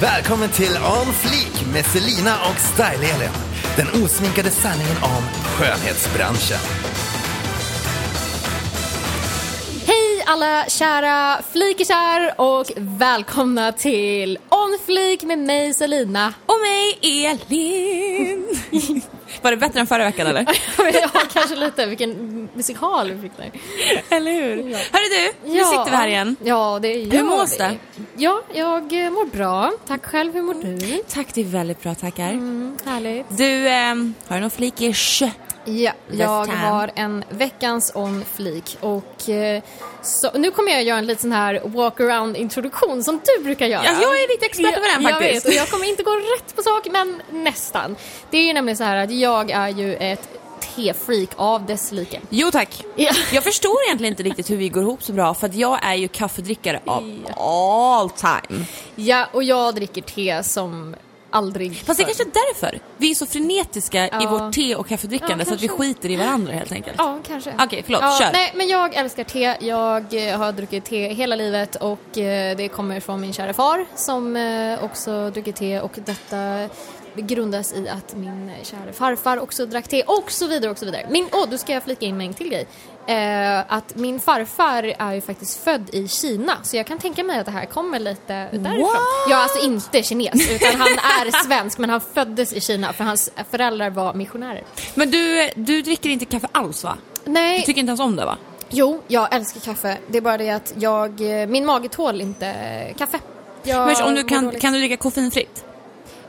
Välkommen till On Fleek med Selina och Style-Elin. Den osminkade sanningen om skönhetsbranschen. Hej alla kära flikisar och välkomna till On Fleek med mig Selina. Och mig Elin! Var det bättre än förra veckan eller? ja, kanske lite. Vilken musikal vi fick där. Eller hur? Hörru du, nu sitter vi här igen. Ja, det gör Hur mås vi. det? Ja, jag eh, mår bra. Tack själv, hur mår du? Tack, det är väldigt bra tackar. Mm, härligt. Du, ehm, har du någon flikish? Ja, jag har en veckans on flik och eh, så, nu kommer jag göra en liten sån här walk around introduktion som du brukar göra. Ja, jag är lite expert på den Jag faktiskt. vet, och jag kommer inte gå rätt på sak men nästan. Det är ju nämligen så här att jag är ju ett tefreak av dess like. Jo tack. Ja. Jag förstår egentligen inte riktigt hur vi går ihop så bra för att jag är ju kaffedrickare av all time. Ja, och jag dricker te som aldrig Fast det är kanske är därför. Vi är så frenetiska i Ja. vårt te och kaffedrickande Ja, så att vi skiter i varandra helt enkelt. Ja, kanske. Okej, förlåt, ja, kör. Nej, men jag älskar te. Jag eh, har druckit te hela livet och eh, det kommer från min kära far som eh, också druckit te och detta grundas i att min kära farfar också drack te och så vidare och så vidare. Min, åh, då ska jag flika in med en till grej. Eh, att min farfar är ju faktiskt född i Kina så jag kan tänka mig att det här kommer lite därifrån. What? Jag är alltså inte kines utan han är svensk men han föddes i Kina för hans föräldrar var missionärer. Men du, du dricker inte kaffe alls va? Nej, Du tycker inte ens om det va? Jo, jag älskar kaffe. Det är bara det att jag, eh, min mage tål inte kaffe. Jag Men om du kan, kan du dricka koffeinfritt?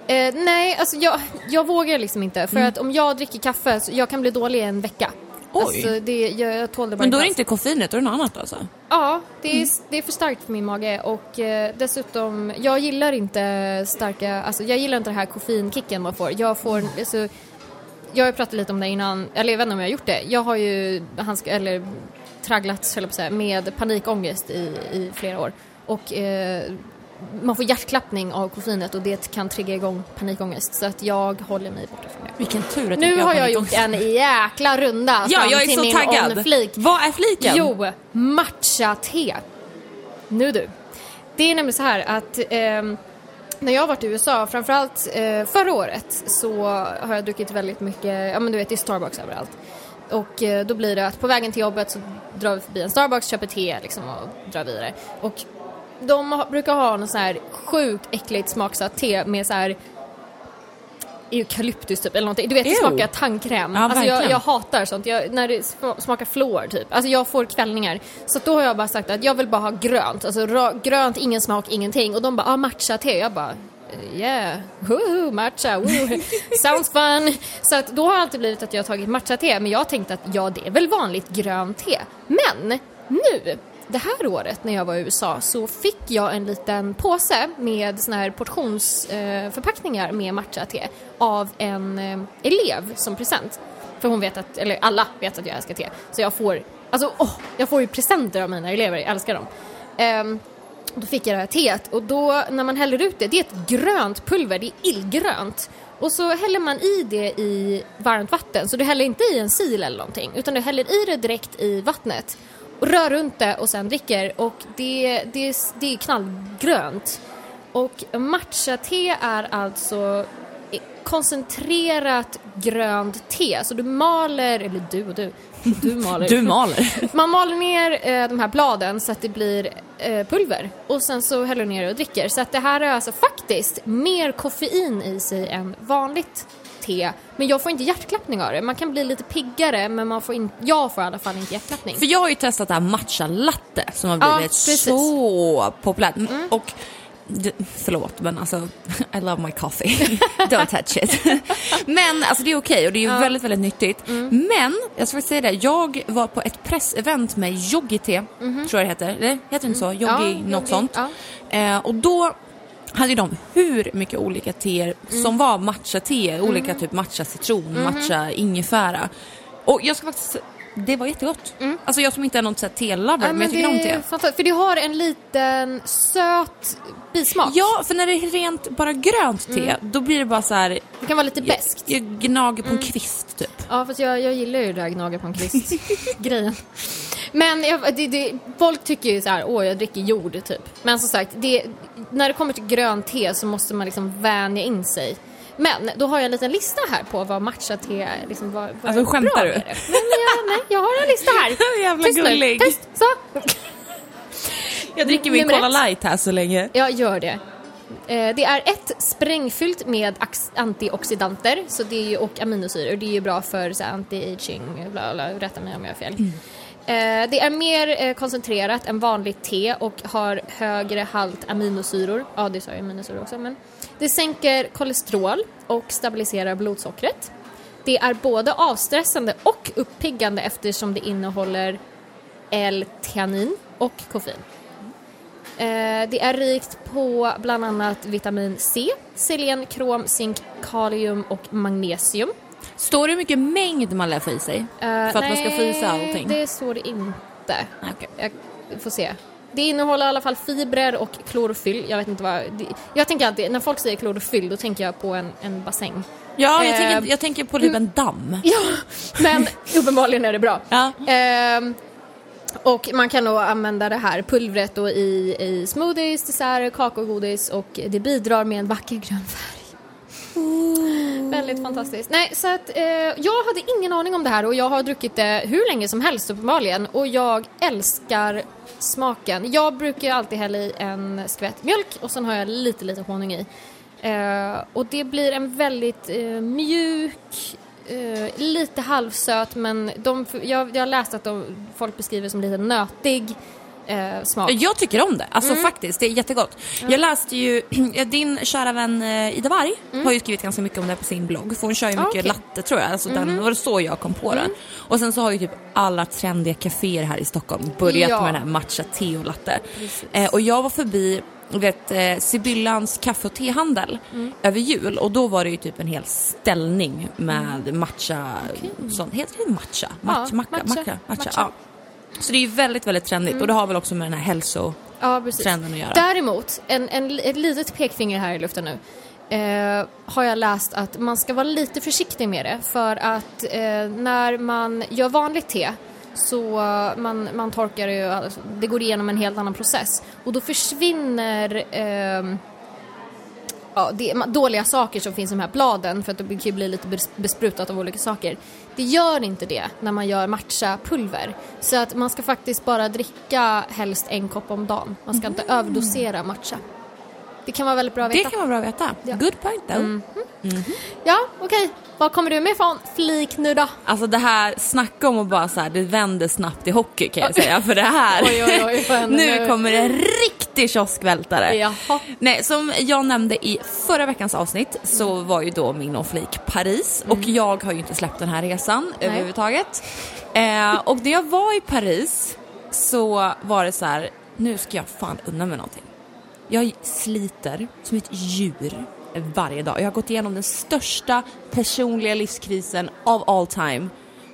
Eh, nej, alltså jag, jag vågar liksom inte. Mm. För att om jag dricker kaffe, så jag kan bli dålig i en vecka. Oj. Alltså det, jag, jag tål det bara Men då är det inte koffeinet, då är det något annat alltså? Ja, det är, Mm. det är för starkt för min mage och eh, dessutom, jag gillar inte starka, alltså jag gillar inte den här koffeinkicken man får. Jag får, alltså, jag har pratat lite om det innan, eller jag vet inte om jag har gjort det. Jag har ju, handsk- eller tragglats, höll jag på att säga, med panikångest i, i flera år. Och eh, man får hjärtklappning av koffeinet och det kan trigga igång panikångest. Så att jag håller mig borta från det. Vilken tur att Nu inte har jag gjort en jäkla runda Ja, jag är till så min taggad. on-flik. Vad är fliken? Jo, matcha-te. Nu du. Det är nämligen så här att ehm, när jag har varit i USA, framförallt eh, förra året, så har jag druckit väldigt mycket, ja men du vet det är Starbucks överallt. Och eh, då blir det att på vägen till jobbet så drar vi förbi en Starbucks, köper te liksom och drar vidare. Och de brukar ha något så här sjukt äckligt smaksatt te med så här eukalyptus typ eller någonting. Du vet det smakar tandkräm. Ja, alltså jag, jag hatar sånt. Jag, när det sm- smakar fluor typ. Alltså jag får kvällningar. Så då har jag bara sagt att jag vill bara ha grönt. Alltså grönt, ingen smak, ingenting. Och de bara, ah matcha-te. Jag bara, yeah, woho, matcha, woo. sounds fun. Så att då har det alltid blivit att jag har tagit matcha-te. Men jag har tänkt att ja, det är väl vanligt grönt te. Men nu det här året när jag var i USA så fick jag en liten påse med såna här portionsförpackningar eh, med matcha-te av en eh, elev som present. För hon vet att, eller alla vet att jag älskar te. Så jag får, alltså åh, jag får ju presenter av mina elever, jag älskar dem. Um, då fick jag det här teet och då när man häller ut det, det är ett grönt pulver, det är illgrönt. Och så häller man i det i varmt vatten, så du häller inte i en sil eller någonting, utan du häller i det direkt i vattnet och rör runt det och sen dricker och det, det, det är knallgrönt. Och matcha-te är alltså koncentrerat grönt te, så du maler, eller du och du, du maler. Du maler. Man maler ner eh, de här bladen så att det blir eh, pulver och sen så häller du ner det och dricker. Så att det här är alltså faktiskt mer koffein i sig än vanligt te. Men jag får inte hjärtklappning av det. Man kan bli lite piggare men man får in, jag får i alla fall inte hjärtklappning. För jag har ju testat det här matcha latte som har Ja, blivit precis. Mm. så populärt. Och det, förlåt men alltså, I love my coffee. Don't touch it. men alltså det är okej och det är ju väldigt, väldigt nyttigt. Mm. Men jag ska faktiskt säga det, jag var på ett pressevent med Yogi-te, tror jag det heter. Eller heter det inte så? Yogi, Mhm. Ja, något yogi, sånt. ja. Eh, och då hade de hur mycket olika teer Mm. som var matcha-te, olika typ matcha citron, Mhm. matcha ingefära. Och jag ska faktiskt det var jättegott. Alltså jag som inte är någon te-lover, Mm. Ja, men jag tycker om te. fantastiskt, För det har en liten söt bismak. Ja, för när det är rent bara grönt te, Mm. då blir det bara så här. Det kan vara lite Jag, beskt. jag gnager på en kvist typ. Ja, fast jag, jag gillar ju det där gnaga på en kvist-grejen. Men jag, det, det, folk tycker ju så här, åh jag dricker jord typ. Men som sagt, det, när det kommer till grönt te så måste man liksom vänja in sig. Men då har jag en liten lista här på vad matcha-te. Liksom, vad, vad Alltså, skämtar du? Men jag, nej, jag har en lista här. Jävla Tyst nu, gullig. tyst, så. Jag dricker min Cola light här så länge. Jag gör det. Eh, Det är ett sprängfyllt med antioxidanter så det är ju, och aminosyror. Det är ju bra för anti-aging, bla bla, rätta mig om jag har fel. Eh, Eh, det är mer eh, koncentrerat än vanligt te och har högre halt aminosyror. Ja, det sa jag aminosyror också. Men det sänker kolesterol och stabiliserar blodsockret. Det är både avstressande och uppiggande eftersom det innehåller L-theanin och koffein. Eh, det är rikt på bland annat vitamin C, selen, krom, zink, kalium och magnesium. Står det hur mycket mängd man lär få i sig? Eh, För att man ska få i sig allting? det står det inte. Nej, okej. Jag får se. Det innehåller i alla fall fibrer och klorofyll. Jag vet inte vad... det- Jag tänker alltid, när folk säger klorofyll då tänker jag på en, en bassäng. Ja, jag, Eh, tänker, jag tänker på typ en damm. Ja, men uppenbarligen är det bra. Ja. Ehm, och man kan då använda det här pulvret då i, i smoothies, desserter, kakaogodis och det bidrar med en vacker grön färg. Väldigt fantastiskt. Nej, så att eh, jag hade ingen aning om det här och jag har druckit det hur länge som helst uppenbarligen och jag älskar smaken. Jag brukar alltid hälla i en skvätt mjölk och sen har jag lite, lite honung i. Eh, och det blir en väldigt eh, mjuk, eh, lite halvsöt men de, jag, jag har läst att de, folk beskriver det som lite nötig eh, smak. Jag tycker om det, alltså Mm. faktiskt. Det är jättegott. Jag läste ju, din kära vän eh, Ida Warg har ju skrivit ganska mycket om det på sin blogg. För hon kör ju Mm. Ah, mycket. Mm. latte tror jag. Alltså den, det var så jag kom på den. Och sen så har ju typ alla trendiga kaféer här i Stockholm börjat Ja. med den här matcha te och latte. Eh, och jag var förbi vet, eh, Sibyllans kaffe och tehandel Mm. över jul och då var det ju typ en hel ställning med matcha, sånt, heter det matcha? Matcha, Ja, macka, matcha, macka, matcha, matcha. Ja. Så det är ju väldigt, väldigt trendigt och det har väl också med den här hälso... Ja, att göra. Däremot, en, en, ett litet pekfinger här i luften nu. Eh, har jag läst att man ska vara lite försiktig med det för att eh, när man gör vanligt te så eh, man, man torkar det ju, alltså, det går igenom en helt annan process och då försvinner ehm, ja, dåliga saker som finns i de här bladen för att det kan ju bli lite bes- besprutat av olika saker. Det gör inte det när man gör matcha-pulver. Så att man ska faktiskt bara dricka helst en kopp om dagen. Man ska inte överdosera matcha. Det kan vara väldigt bra att Det veta. kan vara bra att veta. Ja. Good point though. Ja, okej. Vad kommer du med från flik nu då? Alltså det här, snacka om att bara så här, det vänder snabbt i hockey kan jag säga. För det här, Oj, oj, oj, nu nu? kommer en riktig kioskvältare. Jaha. Nej, som jag nämnde i förra veckans avsnitt så var ju då min och flik Paris och Mm. jag har ju inte släppt den här resan överhuvudtaget. Eh, och när jag var i Paris så var det så här, nu ska jag fan unna mig någonting. Jag sliter som ett djur varje dag. Jag har gått igenom den största personliga livskrisen of all time.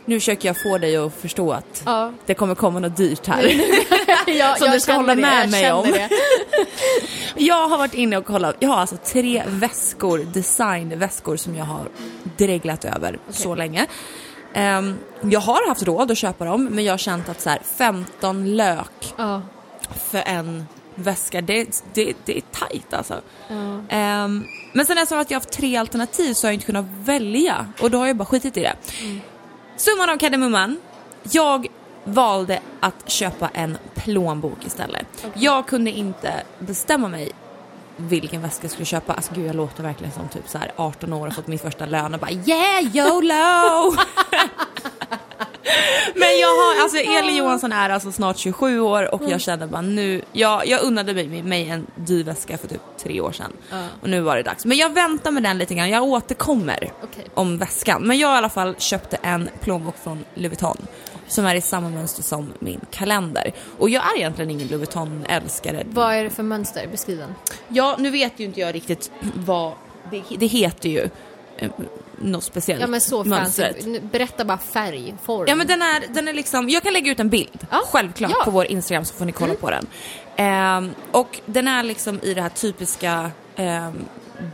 Nu försöker jag få dig att förstå att Ja. det kommer komma något dyrt här. jag, Som du ska hålla det, med mig om. Jag har varit inne och kollat. Jag har alltså tre väskor, designväskor som jag har dreglat över så länge. Ehm, jag har haft råd att köpa dem men jag har känt att så här, 15 lök Ja. för en väska, det, det, det är tajt alltså. Ehm, men sen eftersom att jag har haft tre alternativ så har jag inte kunnat välja och då har jag bara skitit i det. Summan av kardemumman, jag valde att köpa en plånbok istället. Jag kunde inte bestämma mig vilken väska jag skulle köpa. Alltså gud jag låter verkligen som typ så här 18 år och fått min första lön och bara yeah YOLO! Men jag har, alltså Eli Johansson är alltså snart 27 år och jag kände bara nu, jag, jag unnade mig, mig en dyr väska för typ tre år sedan. Och nu var det dags. Men jag väntar med den lite grann, jag återkommer Okej. om väskan. Men jag i alla fall köpte en plånbok från Louis Vuitton som är i samma mönster som min kalender. Och jag är egentligen ingen Louis Vuitton-älskare. Vad är det för mönster? Beskriv den. Ja, nu vet ju inte jag riktigt vad, det, det heter ju eh, något speciellt. Ja men så fancy. mönstret. Nu, Berätta bara färg, form. Ja men den är, den är liksom, jag kan lägga ut en bild, Ja, självklart, ja. på vår Instagram så får ni kolla på den. Ehm, och den är liksom i det här typiska um,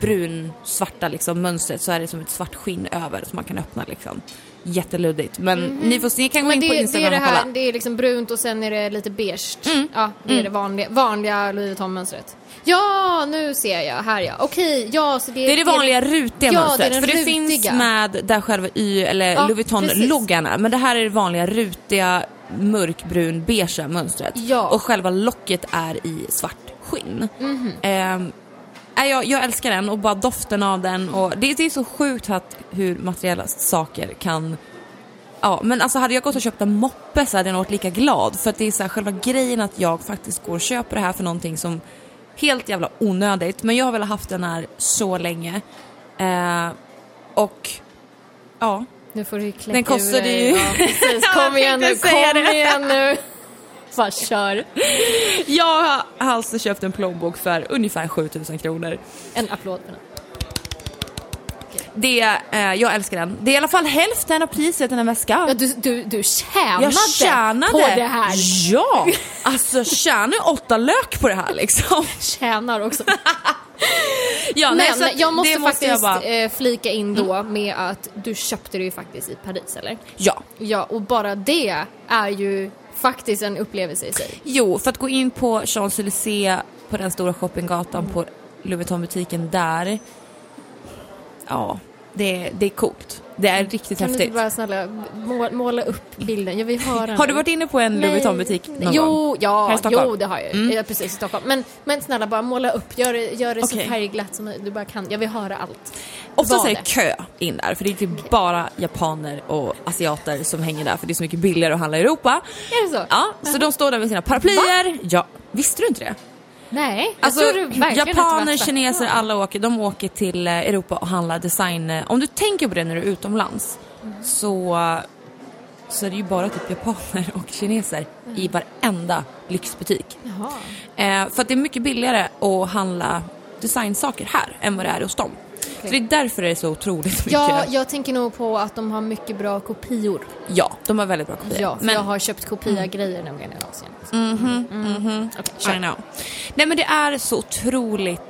brun-svarta liksom, mönstret så är det som ett svart skinn över som man kan öppna liksom. Jätteluddigt. Men ni, får, ni kan gå. Men in på det, det Instagram är det och här, kolla. det är liksom brunt och sen är det lite beige. Mm. Ja, det är det vanliga, vanliga Louis Vuitton-mönstret. Ja, nu ser jag. Här ja. Okej, ja så det, Det är det vanliga rutiga Ja, mönstret. det för det rutiga. finns med där själva Y eller Ja, Louis. Vuitton-loggan. Men det här är det vanliga rutiga mörkbrun beigea mönstret. Ja. Och själva locket är i svart skinn. Mhm. Ehm, nej, jag, jag älskar den och bara doften av den. Och det, det är så sjukt att hur materiella saker kan Ja, men alltså hade jag gått och köpt en moppe så hade jag nog varit lika glad. För att det är så här, själva grejen att jag faktiskt går och köper det här för någonting som helt jävla onödigt. Men jag har velat haft den här så länge. Eh, och ja, Nu får du kläcka Den ur kostade dig. ju- Ja, precis. Kom igen nu, kom igen nu. Bara kör. jag har alltså köpt en plånbok för ungefär 7000 kronor. En applåd för den. Det, eh, jag älskar den. Det är i alla fall hälften av priset i en väska. Ja, du, du, du tjänade, jag tjänade! på det här. Ja! Alltså tjänar åtta lök på det här liksom. Tjänar också. Ja, nej, Men att jag måste faktiskt jag bara- Mm. eh, flika in då med att du köpte det ju faktiskt i Paris, eller? Ja. Ja, och bara det är ju faktiskt en upplevelse i sig. Jo, för att gå in på Champs-Élysées på den stora shoppinggatan på Louis Vuitton-butiken där. Ja, det, det är coolt. Det är riktigt Kan du häftigt. inte bara snälla måla, måla upp bilden? Jag vill höra Har du varit inne på en Louis. Vuitton-butik någon jo, gång? Ja, Här i Stockholm? jo, det har jag. Mm. Ja, precis, i Stockholm. Men, men snälla, bara måla upp. Gör, gör det Okej. så färgglatt som du bara kan. Jag vill höra allt. Ofta är det? kö in där, för det är typ bara japaner och asiater som hänger där för det är så mycket billigare att handla i Europa. Är det så? Ja, så de står där med sina paraplyer. Ja, visste du inte det? Nej, jag Alltså, tror du verkligen japaner, kineser, alla åker, de åker till eh, Europa och handlar design. eh, Om du tänker på det när du är utomlands så, så är det ju bara typ japaner och kineser i varenda lyxbutik. Eh, för att det är mycket billigare att handla designsaker här än vad det är hos dem. Så det är därför det är så otroligt mycket. Ja, jag tänker nog på att de har mycket bra kopior. Ja, de har väldigt bra kopior. Ja, Men- jag har köpt kopia-grejer nämligen i Asien. Mhm, Mm. Okej, kör. I know. Nej men det är så otroligt,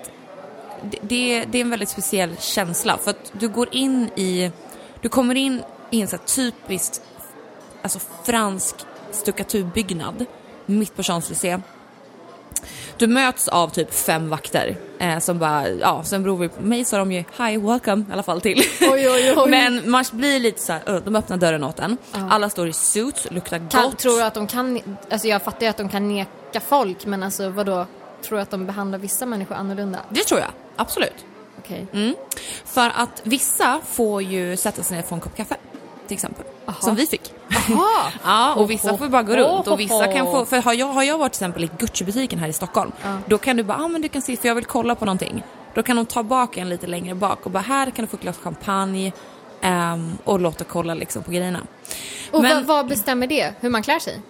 det, det, det är en väldigt speciell känsla för att du går in i, du kommer in i en så här typiskt, alltså fransk stuckaturbyggnad mitt på Champs-Élysées. Du möts av typ fem vakter eh, som bara, ja sen beror vi på mig sa de ju hi welcome i alla fall till. Oj, oj, oj. Men man blir lite så här, de öppnar dörren åt en. Alla står i suits, luktar Kan, gott. tror du att de kan, alltså jag fattar ju att de kan neka folk, men alltså vadå? Tror du att de behandlar vissa människor annorlunda? Det tror jag, absolut. Okej. Mm. För att vissa får ju sätta sig ner få en kopp kaffe. Till exempel. Aha. Som vi fick. Ja, och vissa får bara gå runt och vissa kan få, för har jag, har jag varit till exempel i Gucci-butiken här i Stockholm, Ja. då kan du bara, ja ah, men du kan se, för jag vill kolla på någonting. Då kan de ta bak en lite längre bak och bara, här kan du få ett glas champagne ehm, och låta kolla liksom på grejerna. Och Men- vad, vad bestämmer det? Hur man klär sig?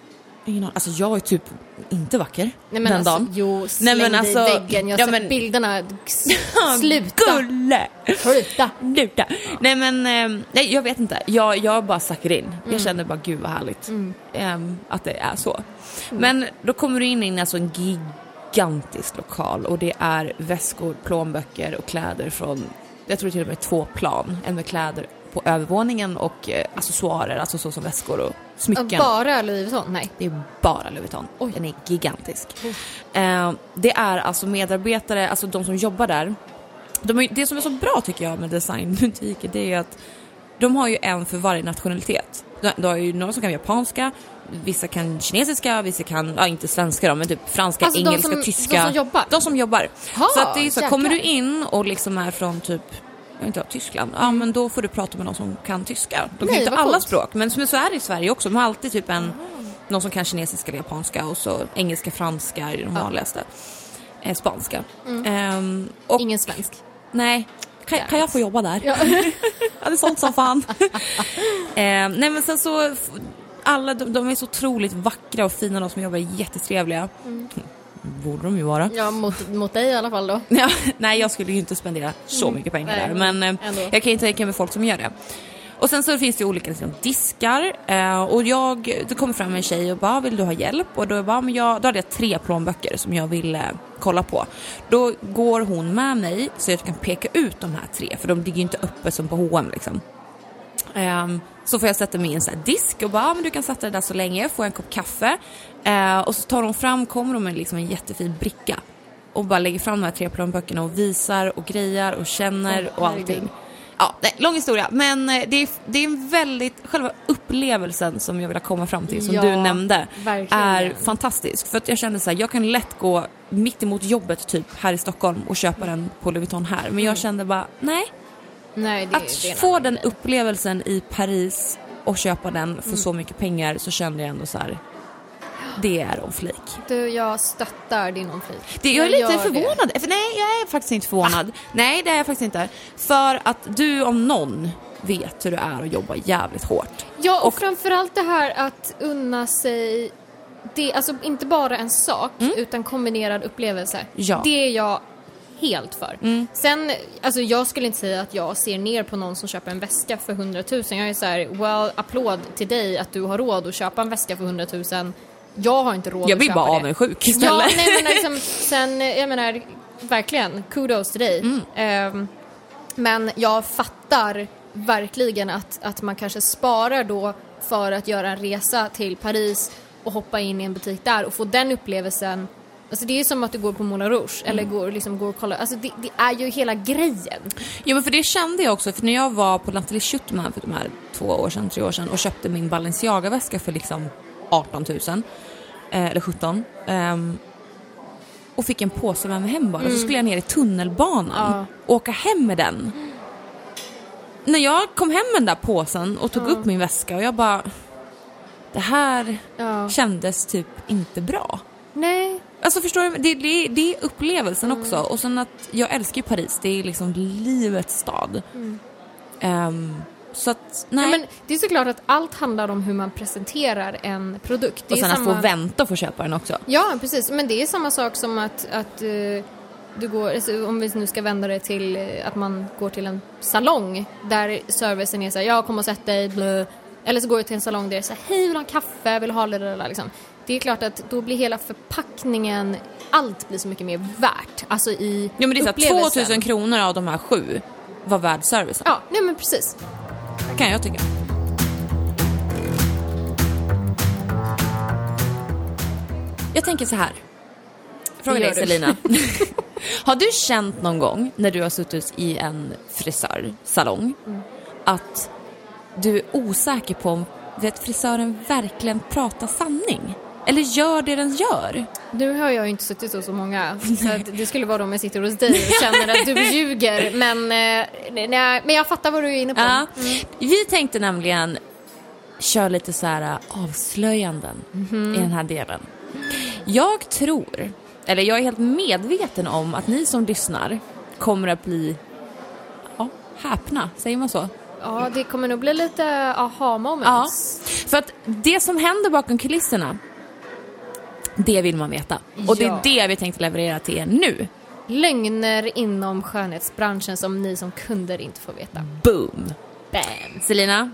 Ingen. Alltså jag är typ inte vacker Nej men den alltså, dagen. jo, släng Nej, men dig alltså, i väggen. Jag har ja, sett men- bilderna. Sluta! Gulle! Sluta! Sluta! Nej men, nej jag vet inte. Jag, jag bara sucker in. Mm. Jag känner bara gud vad härligt ehm, att det är så. Men då kommer du in i alltså, en gigantisk lokal och det är väskor, plånböcker och kläder från, jag tror till och med två plan. En med kläder på övervåningen och eh, accessoarer, alltså så som väskor och smycken. Bara Louis Vuitton? Nej. Det är bara Louis Vuitton. Den är gigantisk. Eh, det är alltså medarbetare, alltså de som jobbar där. De är, det som är så bra tycker jag med designbutiker det är att de har ju en för varje nationalitet. De, de har ju några som kan japanska, vissa kan kinesiska, vissa kan, ja inte svenska då, men typ franska, Alltså de engelska, som- tyska. de som jobbar? De som jobbar. Ha, så att det är så, kommer du jäklar. in och liksom är från typ vet inte, Tyskland, ja men då får du prata med någon som kan tyska. De kan Nej, inte alla coolt. språk, men som så är det i Sverige också. De har alltid typ en, någon som kan kinesiska eller japanska och så engelska, franska är de vanligaste. Eh, spanska. Ehm, och, Ingen svensk. nej, kan, kan jag få jobba där? Ja. Det är sånt som fan. Ehm, nej men sen så, alla de, de är så otroligt vackra och fina de som jobbar jättetrevliga. Borde de ju vara. Ja, mot, mot dig i alla fall då. Ja, nej, jag skulle ju inte spendera så mycket pengar Nej, där, men eh, ändå. jag kan ju tänka mig folk som gör det. Och sen så finns det ju olika liksom, diskar eh, och jag, det kommer fram en tjej och bara vill du ha hjälp? Och då, bara, men jag, då hade jag tre plånböcker som jag ville kolla på. Då går hon med mig så jag kan peka ut de här tre för de ligger ju inte uppe som på H&M liksom. Ehm, så får jag sätta mig i en sån disk och bara, ah, men du kan sätta det där så länge, får jag en kopp kaffe. Eh, och så tar de fram, kommer de med liksom en jättefin bricka. Och bara lägger fram de här tre plånböckerna och visar och grejar och känner Åh, och herregud. allting. Ja, nej, lång historia, men eh, det är, det är en väldigt, själva upplevelsen som jag vill komma fram till, som Ja, du nämnde, verkligen. är fantastisk. För att jag kände så här, jag kan lätt gå mitt emot jobbet typ här i Stockholm och köpa den på Louis Vuitton här. Men jag kände bara, nej, Nej, det, att det är få den upplevelsen i Paris och köpa den för Mm. så mycket pengar så kände jag ändå så här. Det är on flik. Du, jag stöttar din omflyt. Det, jag är lite det. förvånad. För nej, jag är faktiskt inte förvånad. Nej, det är jag faktiskt inte. För att du om någon vet hur det är att jobba jävligt hårt. Ja, och, Och- framförallt det här att unna sig, det, alltså inte bara en sak, utan kombinerad upplevelse. Mm. Ja. Mm. Det är jag helt för. Sen, alltså jag skulle inte säga att jag ser ner på någon som köper en väska för 100 000. Jag är så här, well, applåd till dig att du har råd att köpa en väska för 100 000. Jag har inte råd Jag att blir köpa bara det. avundsjuk Ja, istället. nej men liksom, sen, jag menar, verkligen, kudos till dig. Mm. Ehm, men jag fattar verkligen att, att man kanske sparar då för att göra en resa till Paris och hoppa in i en butik där och få den upplevelsen. Alltså det är ju som att du går på Moulin Rouge eller Mm. går, liksom går och kollar. Alltså det, det är ju hela grejen. Ja men för det kände jag också, för när jag var på Nathalie Schuttman för de här två år sedan, tre år sedan och köpte min Balenciaga-väska för liksom 18 000, eh, eller 17, ehm, och fick en påse med mig hem bara, så skulle jag ner i tunnelbanan Ja. och åka hem med den. När jag kom hem med den där påsen och tog upp min väska och jag bara, det här Ja. kändes typ inte bra. Nej. Alltså förstår du? Det, det, det är upplevelsen också. Och sen att jag älskar ju Paris, det är liksom livets stad. Ehm, så att, nej. Ja, men det är såklart att allt handlar om hur man presenterar en produkt. Det och sen samma... att få vänta och få köpa den också. Ja, precis. Men det är samma sak som att, att eh, du går, alltså, om vi nu ska vända det till eh, att man går till en salong där servicen är såhär, ja kom och sätt dig, blö. Eller så går du till en salong där det är såhär, hej vill du ha en kaffe, vill du ha det där, liksom. Det är klart att då blir hela förpackningen, allt blir så mycket mer värt. Alltså i Ja men det är så upplevelsen. 2000 kronor av de här sju var värd servicen. Ja, nej men precis. kan jag tycka. Jag tänker så här. Fråga dig. Selina. har du känt någon gång när du har suttit i en frisörsalong Mm. att du är osäker på om vet, frisören verkligen pratar sanning? Eller gör det den gör? Nu har jag ju inte suttit så så många, så att det skulle vara om jag sitter hos dig och känner att du ljuger. Men, eh, nej, men jag fattar vad du är inne på. Ja. Vi tänkte nämligen köra lite så här äh, avslöjanden i den här delen. Jag tror, eller jag är helt medveten om att ni som lyssnar kommer att bli ja, häpna, säger man så? Ja, det kommer nog bli lite aha Ja, moments. för att det som händer bakom kulisserna, det vill man veta. Och det är det vi tänkte leverera till er nu. Lögner inom skönhetsbranschen som ni som kunder inte får veta. Boom! Bam! Selina,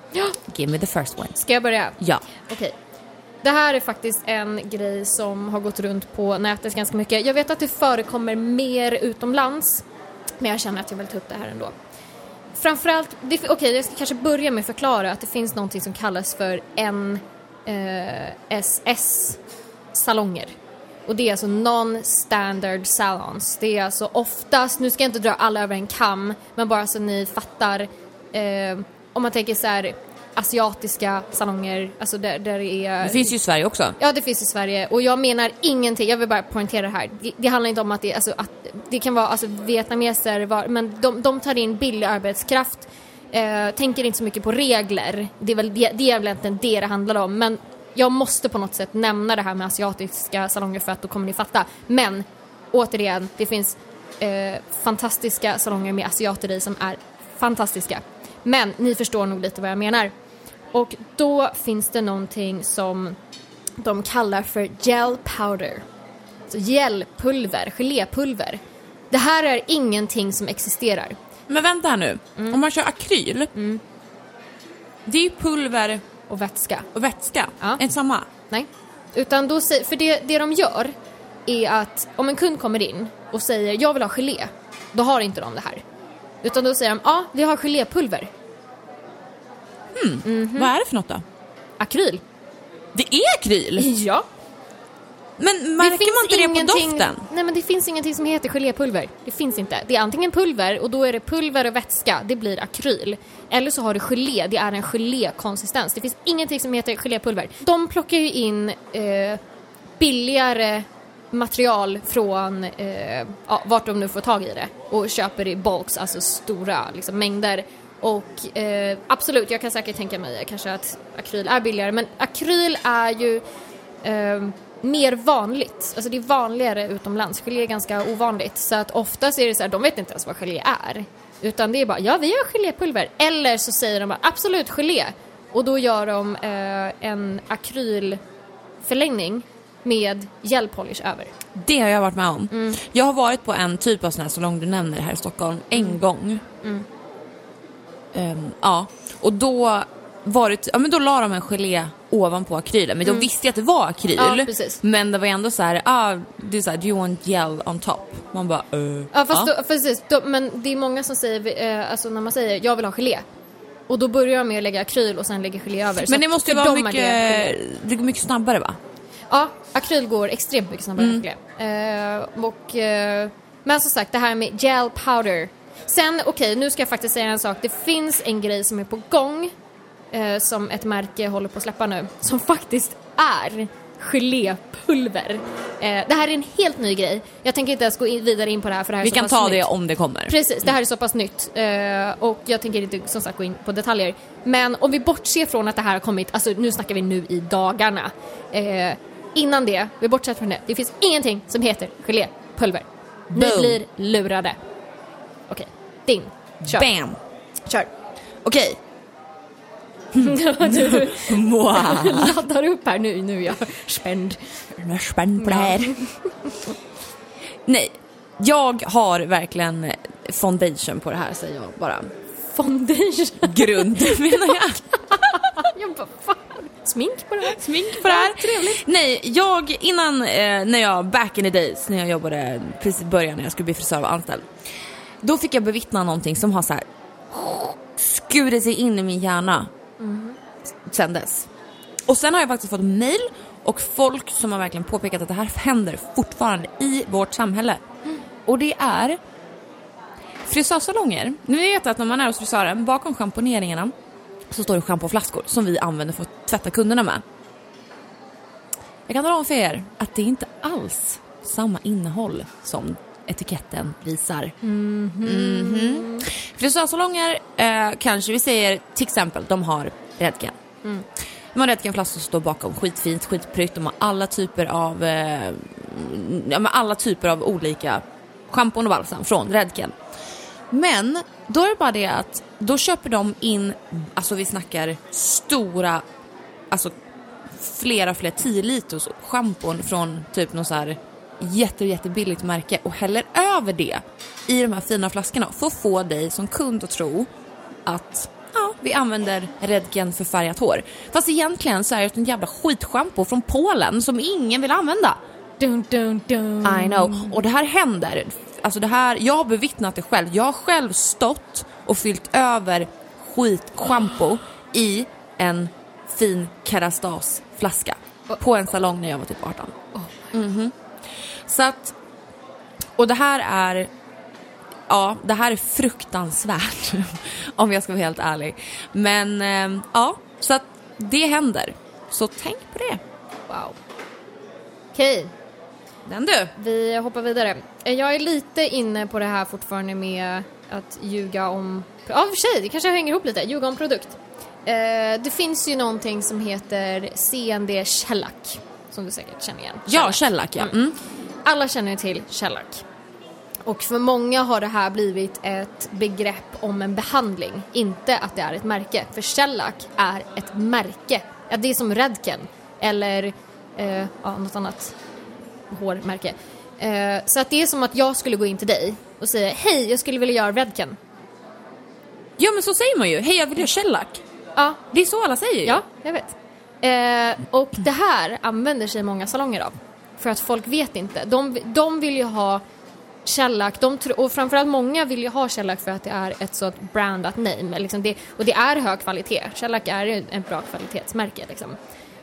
give me the first one. Ska jag börja? Ja. Okej. Det här är faktiskt en grej som har gått runt på nätet ganska mycket. Jag vet att det förekommer mer utomlands, men jag känner att jag vill ta upp det här ändå. Framförallt, okej jag ska kanske börja med att förklara att det finns någonting som kallas för NSS-salonger. Och det är alltså non-standard salons. Det är alltså oftast, nu ska jag inte dra alla över en kam, men bara så ni fattar. Eh, om man tänker så här asiatiska salonger, alltså där, där det är... Det finns ju i Sverige också. Ja, det finns i Sverige. Och jag menar ingenting, jag vill bara poängtera det här. Det, det handlar inte om att det, alltså, att det kan vara alltså, vietnameser, var, men de, de tar in billig arbetskraft, eh, tänker inte så mycket på regler. Det är väl det, det är väl egentligen det det handlar om. Men jag måste på något sätt nämna det här med asiatiska salonger för att då kommer ni fatta. Men återigen, det finns eh, fantastiska salonger med asiater i som är fantastiska. Men ni förstår nog lite vad jag menar. Och då finns det någonting som de kallar för gel powder. Så gelpulver, gelépulver. Det här är ingenting som existerar. Men vänta här nu. Om man kör akryl, det är ju pulver Och vätska. och vätska. Ja. Det samma? Nej. Utan då för det, det de gör är att om en kund kommer in och säger jag vill ha gelé, då har inte de det här. Utan då säger de ja, vi har gelépulver. Vad är det för något då? Akryl. Det är akryl! Ja. Men märker man inte det på doften? Nej men det finns ingenting som heter gelépulver. Det finns inte. Det är antingen pulver och då är det pulver och vätska, det blir akryl. Eller så har du gelé, det är en gelékonsistens. Det finns ingenting som heter gelépulver. De plockar ju in eh, billigare material från eh, ja, vart de nu får tag i det och köper i bulks, alltså stora liksom, mängder. Och eh, absolut, jag kan säkert tänka mig kanske att akryl är billigare, men akryl är ju eh, mer vanligt. Alltså det är vanligare utomlands. Gelé är ganska ovanligt. Så att oftast är det så här, de vet inte ens vad gelé är. Utan det är bara, ja vi har gelépulver. Eller så säger de bara, absolut gelé. Och då gör de eh, en akrylförlängning med gelpolish över. Det har jag varit med om. Jag har varit på en typ av sån här salong du nämner här i Stockholm en gång. Ehm, ja, och då var det, ja men då la de en gelé ovanpå akrylen. Men då visste jag att det var akryl. Ja. Men det var ändå så här, ah, det är så här, do you want gel on top? Man bara, uh, Ja fast Då, precis, då, men det är många som säger, eh, alltså när man säger jag vill ha gelé. Och då börjar jag med att lägga akryl och sen lägger gelé över. Men det måste ju vara mycket, det går mycket snabbare va? Ja, akryl går extremt mycket snabbare Mm. än gelé. Eh, och, eh, men som sagt, det här med gel powder. Sen, okej, nu ska jag faktiskt säga en sak. Det finns en grej som är på gång eh, som ett märke håller på att släppa nu, som faktiskt är gelépulver. Eh, det här är en helt ny grej. Jag tänker inte ens gå in, vidare in på det här för det här är Vi så kan pass ta nytt. det om det kommer. Precis, det här är så pass nytt eh, och jag tänker inte som sagt gå in på detaljer. Men om vi bortser från att det här har kommit, alltså nu snackar vi nu i dagarna. Eh, innan det, vi bortser från det, det finns ingenting som heter gelépulver. Ni blir lurade. Okej, ding. Kör. Bam! Kör. Okej. Du laddar upp här nu, nu är jag spänd. Jag är spänd på det här. Nej, jag har verkligen foundation på det här säger jag bara. Foundation. Grund menar jag. jag bara, fan. Smink på det här. Smink på det här. Ja, trevligt. Nej, jag innan eh, när jag back in the days när jag jobbade precis i början när jag skulle bli frisör och anställd. Då fick jag bevittna någonting som har så här skurit sig in i min hjärna sen dess. Och sen har jag faktiskt fått mail och folk som har verkligen påpekat att det här händer fortfarande i vårt samhälle. Och det är frisörsalonger. Nu vet jag att när man är hos frisören, bakom schamponeringarna så står det schampoflaskor som vi använder för att tvätta kunderna med. Jag kan tala om för er att det är inte alls samma innehåll som etiketten visar. Mhm. Frisörsalonger eh, kanske, vi säger till exempel, de har Redken. Mm. De har Redkenflaskor som står bakom, skitfint, skitprytt. De har alla typer av, eh, ja, men alla typer av olika schampon och balsam från Redken. Men då är det bara det att då köper de in, alltså vi snackar stora, alltså flera, flera 10 liters schampon från typ något så här jätte, jättebilligt märke och häller över det i de här fina flaskorna för att få dig som kund att tro att ja, vi använder Redken för färgat hår. Fast egentligen så är det en jävla skitschampo från Polen som ingen vill använda. Dun, dun, dun. I know. Och det här händer. Alltså det här, jag har bevittnat det själv. Jag har själv stått och fyllt över skitschampo i en fin Kerastas-flaska på en salong när jag var typ 18. Mhm. Så att, och det här är, ja, det här är fruktansvärt om jag ska vara helt ärlig. Men eh, ja, så att det händer. Så tänk på det. Wow. Okej, Den du. vi hoppar vidare. Eh, Jag är lite inne på det här fortfarande med att ljuga om... Ja, för sig, det kanske hänger ihop lite. Ljuga om produkt. Eh, det finns ju någonting som heter CND Shellac, som du säkert känner igen. Ja, Shellac ja. Mm. Alla känner till Shellac. Och för många har det här blivit ett begrepp om en behandling, inte att det är ett märke. För Shellac är ett märke. Ja, det är som Redken eller eh, ja, något annat hårmärke. Eh, så att det är som att jag skulle gå in till dig och säga hej, jag skulle vilja göra Redken. Ja men så säger man ju. Hej jag vill göra shellac. Ja, Det är så alla säger ju. Ja, jag vet. Eh, och det här använder sig många salonger av. För att folk vet inte. De, de vill ju ha Shellac, de tro, och framförallt många vill ju ha Shellac för att det är ett sådant brandat name. Liksom det, och det är hög kvalitet. Shellac är ett bra kvalitetsmärke. Liksom.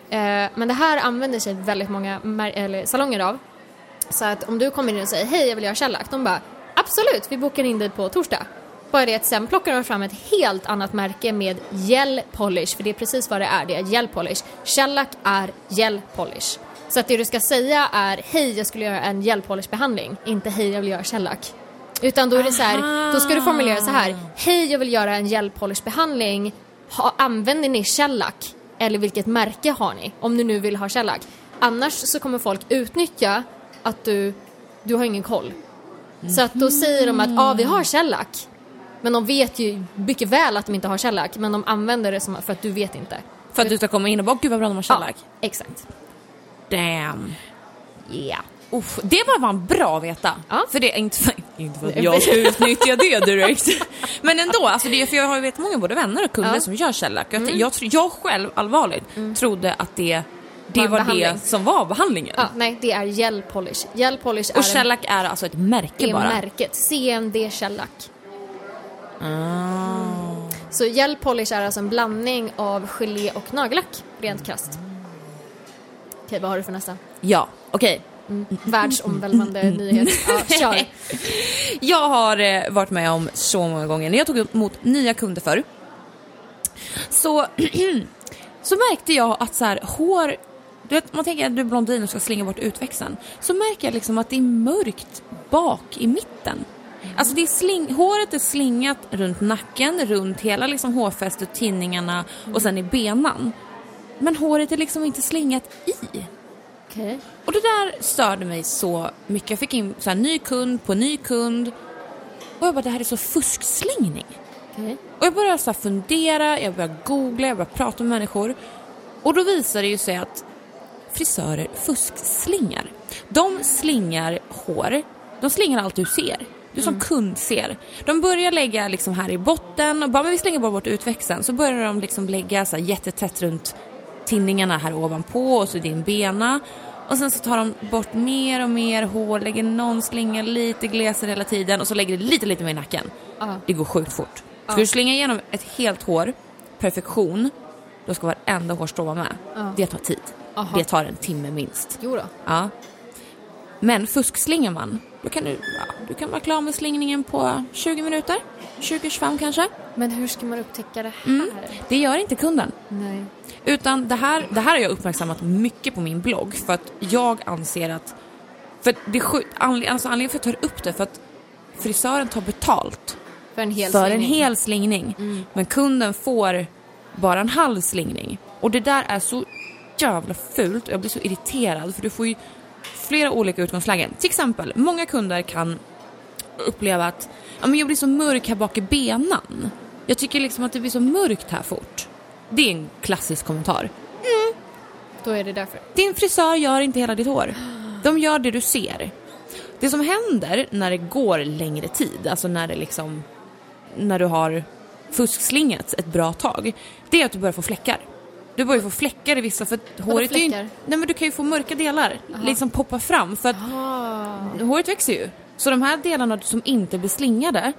Eh, men det här använder sig väldigt många mär- eller salonger av. Så att om du kommer in och säger hej jag vill göra Shellac, de bara absolut vi bokar in dig på torsdag. Bara det att sen plockar de fram ett helt annat märke med gel polish, för det är precis vad det är, det är gel polish. Shellac är gel polish. Så att det du ska säga är hej jag skulle göra en gel polish behandling, inte hej jag vill göra Shellac. Utan då är det så här, då ska du formulera så här, hej jag vill göra en gel polish behandling, ha, använder ni Shellac? Eller vilket märke har ni? Om ni nu vill ha Shellac. Annars så kommer folk utnyttja att du, du har ingen koll. Så att då säger de att ja, ah, vi har Shellac. Men de vet ju mycket väl att de inte har Shellac, men de använder det som för att du vet inte. För att du ska komma in och bara, gud vad bra de har Shellac. Ja, exakt. Damn. Yeah. Uff, det var fan bra att veta. Ja. För det är inte för, inte för att jag ska utnyttja det direkt. Men ändå, alltså det för jag har ju vet många både vänner och kunder Ja. som gör Shellac. Jag, jag, tro- jag själv allvarligt trodde att det, det Var var det som var behandlingen. Ja, nej, det är gel polish. Gel polish Och Shellac är alltså ett märke det är bara. märket. CND Shellac. Ah. Så gel polish är alltså en blandning av gelé och nagellack, rent krasst. Okej, vad har du för nästa? Ja, okej. Världsomvälvande nyhet. Ja, kör. Jag har eh, varit med om så många gånger när jag tog emot nya kunder förr. Så, så märkte jag att så här, hår, du vet, man tänker att du är blondin och ska slinga bort utväxten. Så märker jag liksom att det är mörkt bak i mitten. Alltså det är sling, håret är slingat runt nacken, runt hela liksom hårfästet, tinningarna och sen i benan. Men håret är liksom inte slingat i. Okej. Och det där störde mig så mycket. Jag fick in så här, ny kund på ny kund. Och jag bara, det här är så fuskslingning. okej. Och jag började så fundera, jag började googla, jag började prata med människor. Och då visade det ju sig att frisörer fuskslingar. De slingar hår, de slingar allt du ser. Du som kund ser. De börjar lägga liksom här i botten och bara, men vi slänger bara bort utväxten. Så börjar de liksom lägga så här jättetätt runt tinningarna här ovanpå och så din bena. Och sen så tar de bort mer och mer hår, lägger någon slinga lite glesare hela tiden och så lägger det lite, lite mer i nacken. Ja. Det går sjukt fort. Ska du slinga igenom ett helt hår, perfektion, då ska varenda hårstrå vara med. Ja. Det tar tid. Aha. Det tar en timme minst. Jo då. Ja. Men fuskslingar man, då kan du, ja, du kan vara klar med slingningen på 20 minuter, 20-25 kanske. Men hur ska man upptäcka det här? Mm. Det gör inte kunden. Nej. Utan det här, det här har jag uppmärksammat mycket på min blogg för att jag anser att... För det anled, alltså anledningen för att jag tar upp det för att frisören tar betalt För en hel för en slingning. hel slingning. Men kunden får bara en halv slingning. Och det där är så jävla fult och jag blir så irriterad för du får ju flera olika utgångslägen. Till exempel, många kunder kan uppleva att ja, men jag blir så mörk här bak i benan. Jag tycker liksom att det blir så mörkt här fort. Det är en klassisk kommentar. Då är det därför. Din frisör gör inte hela ditt hår. De gör det du ser. Det som händer när det går längre tid, alltså när det liksom när du har fuskslingats ett bra tag, det är att du börjar få fläckar. Du börjar få fläckar i vissa, för håret är ju inte... Nej men du kan ju få mörka delar, liksom poppa fram, för att Ah. håret växer ju. Så de här delarna som inte blir slingade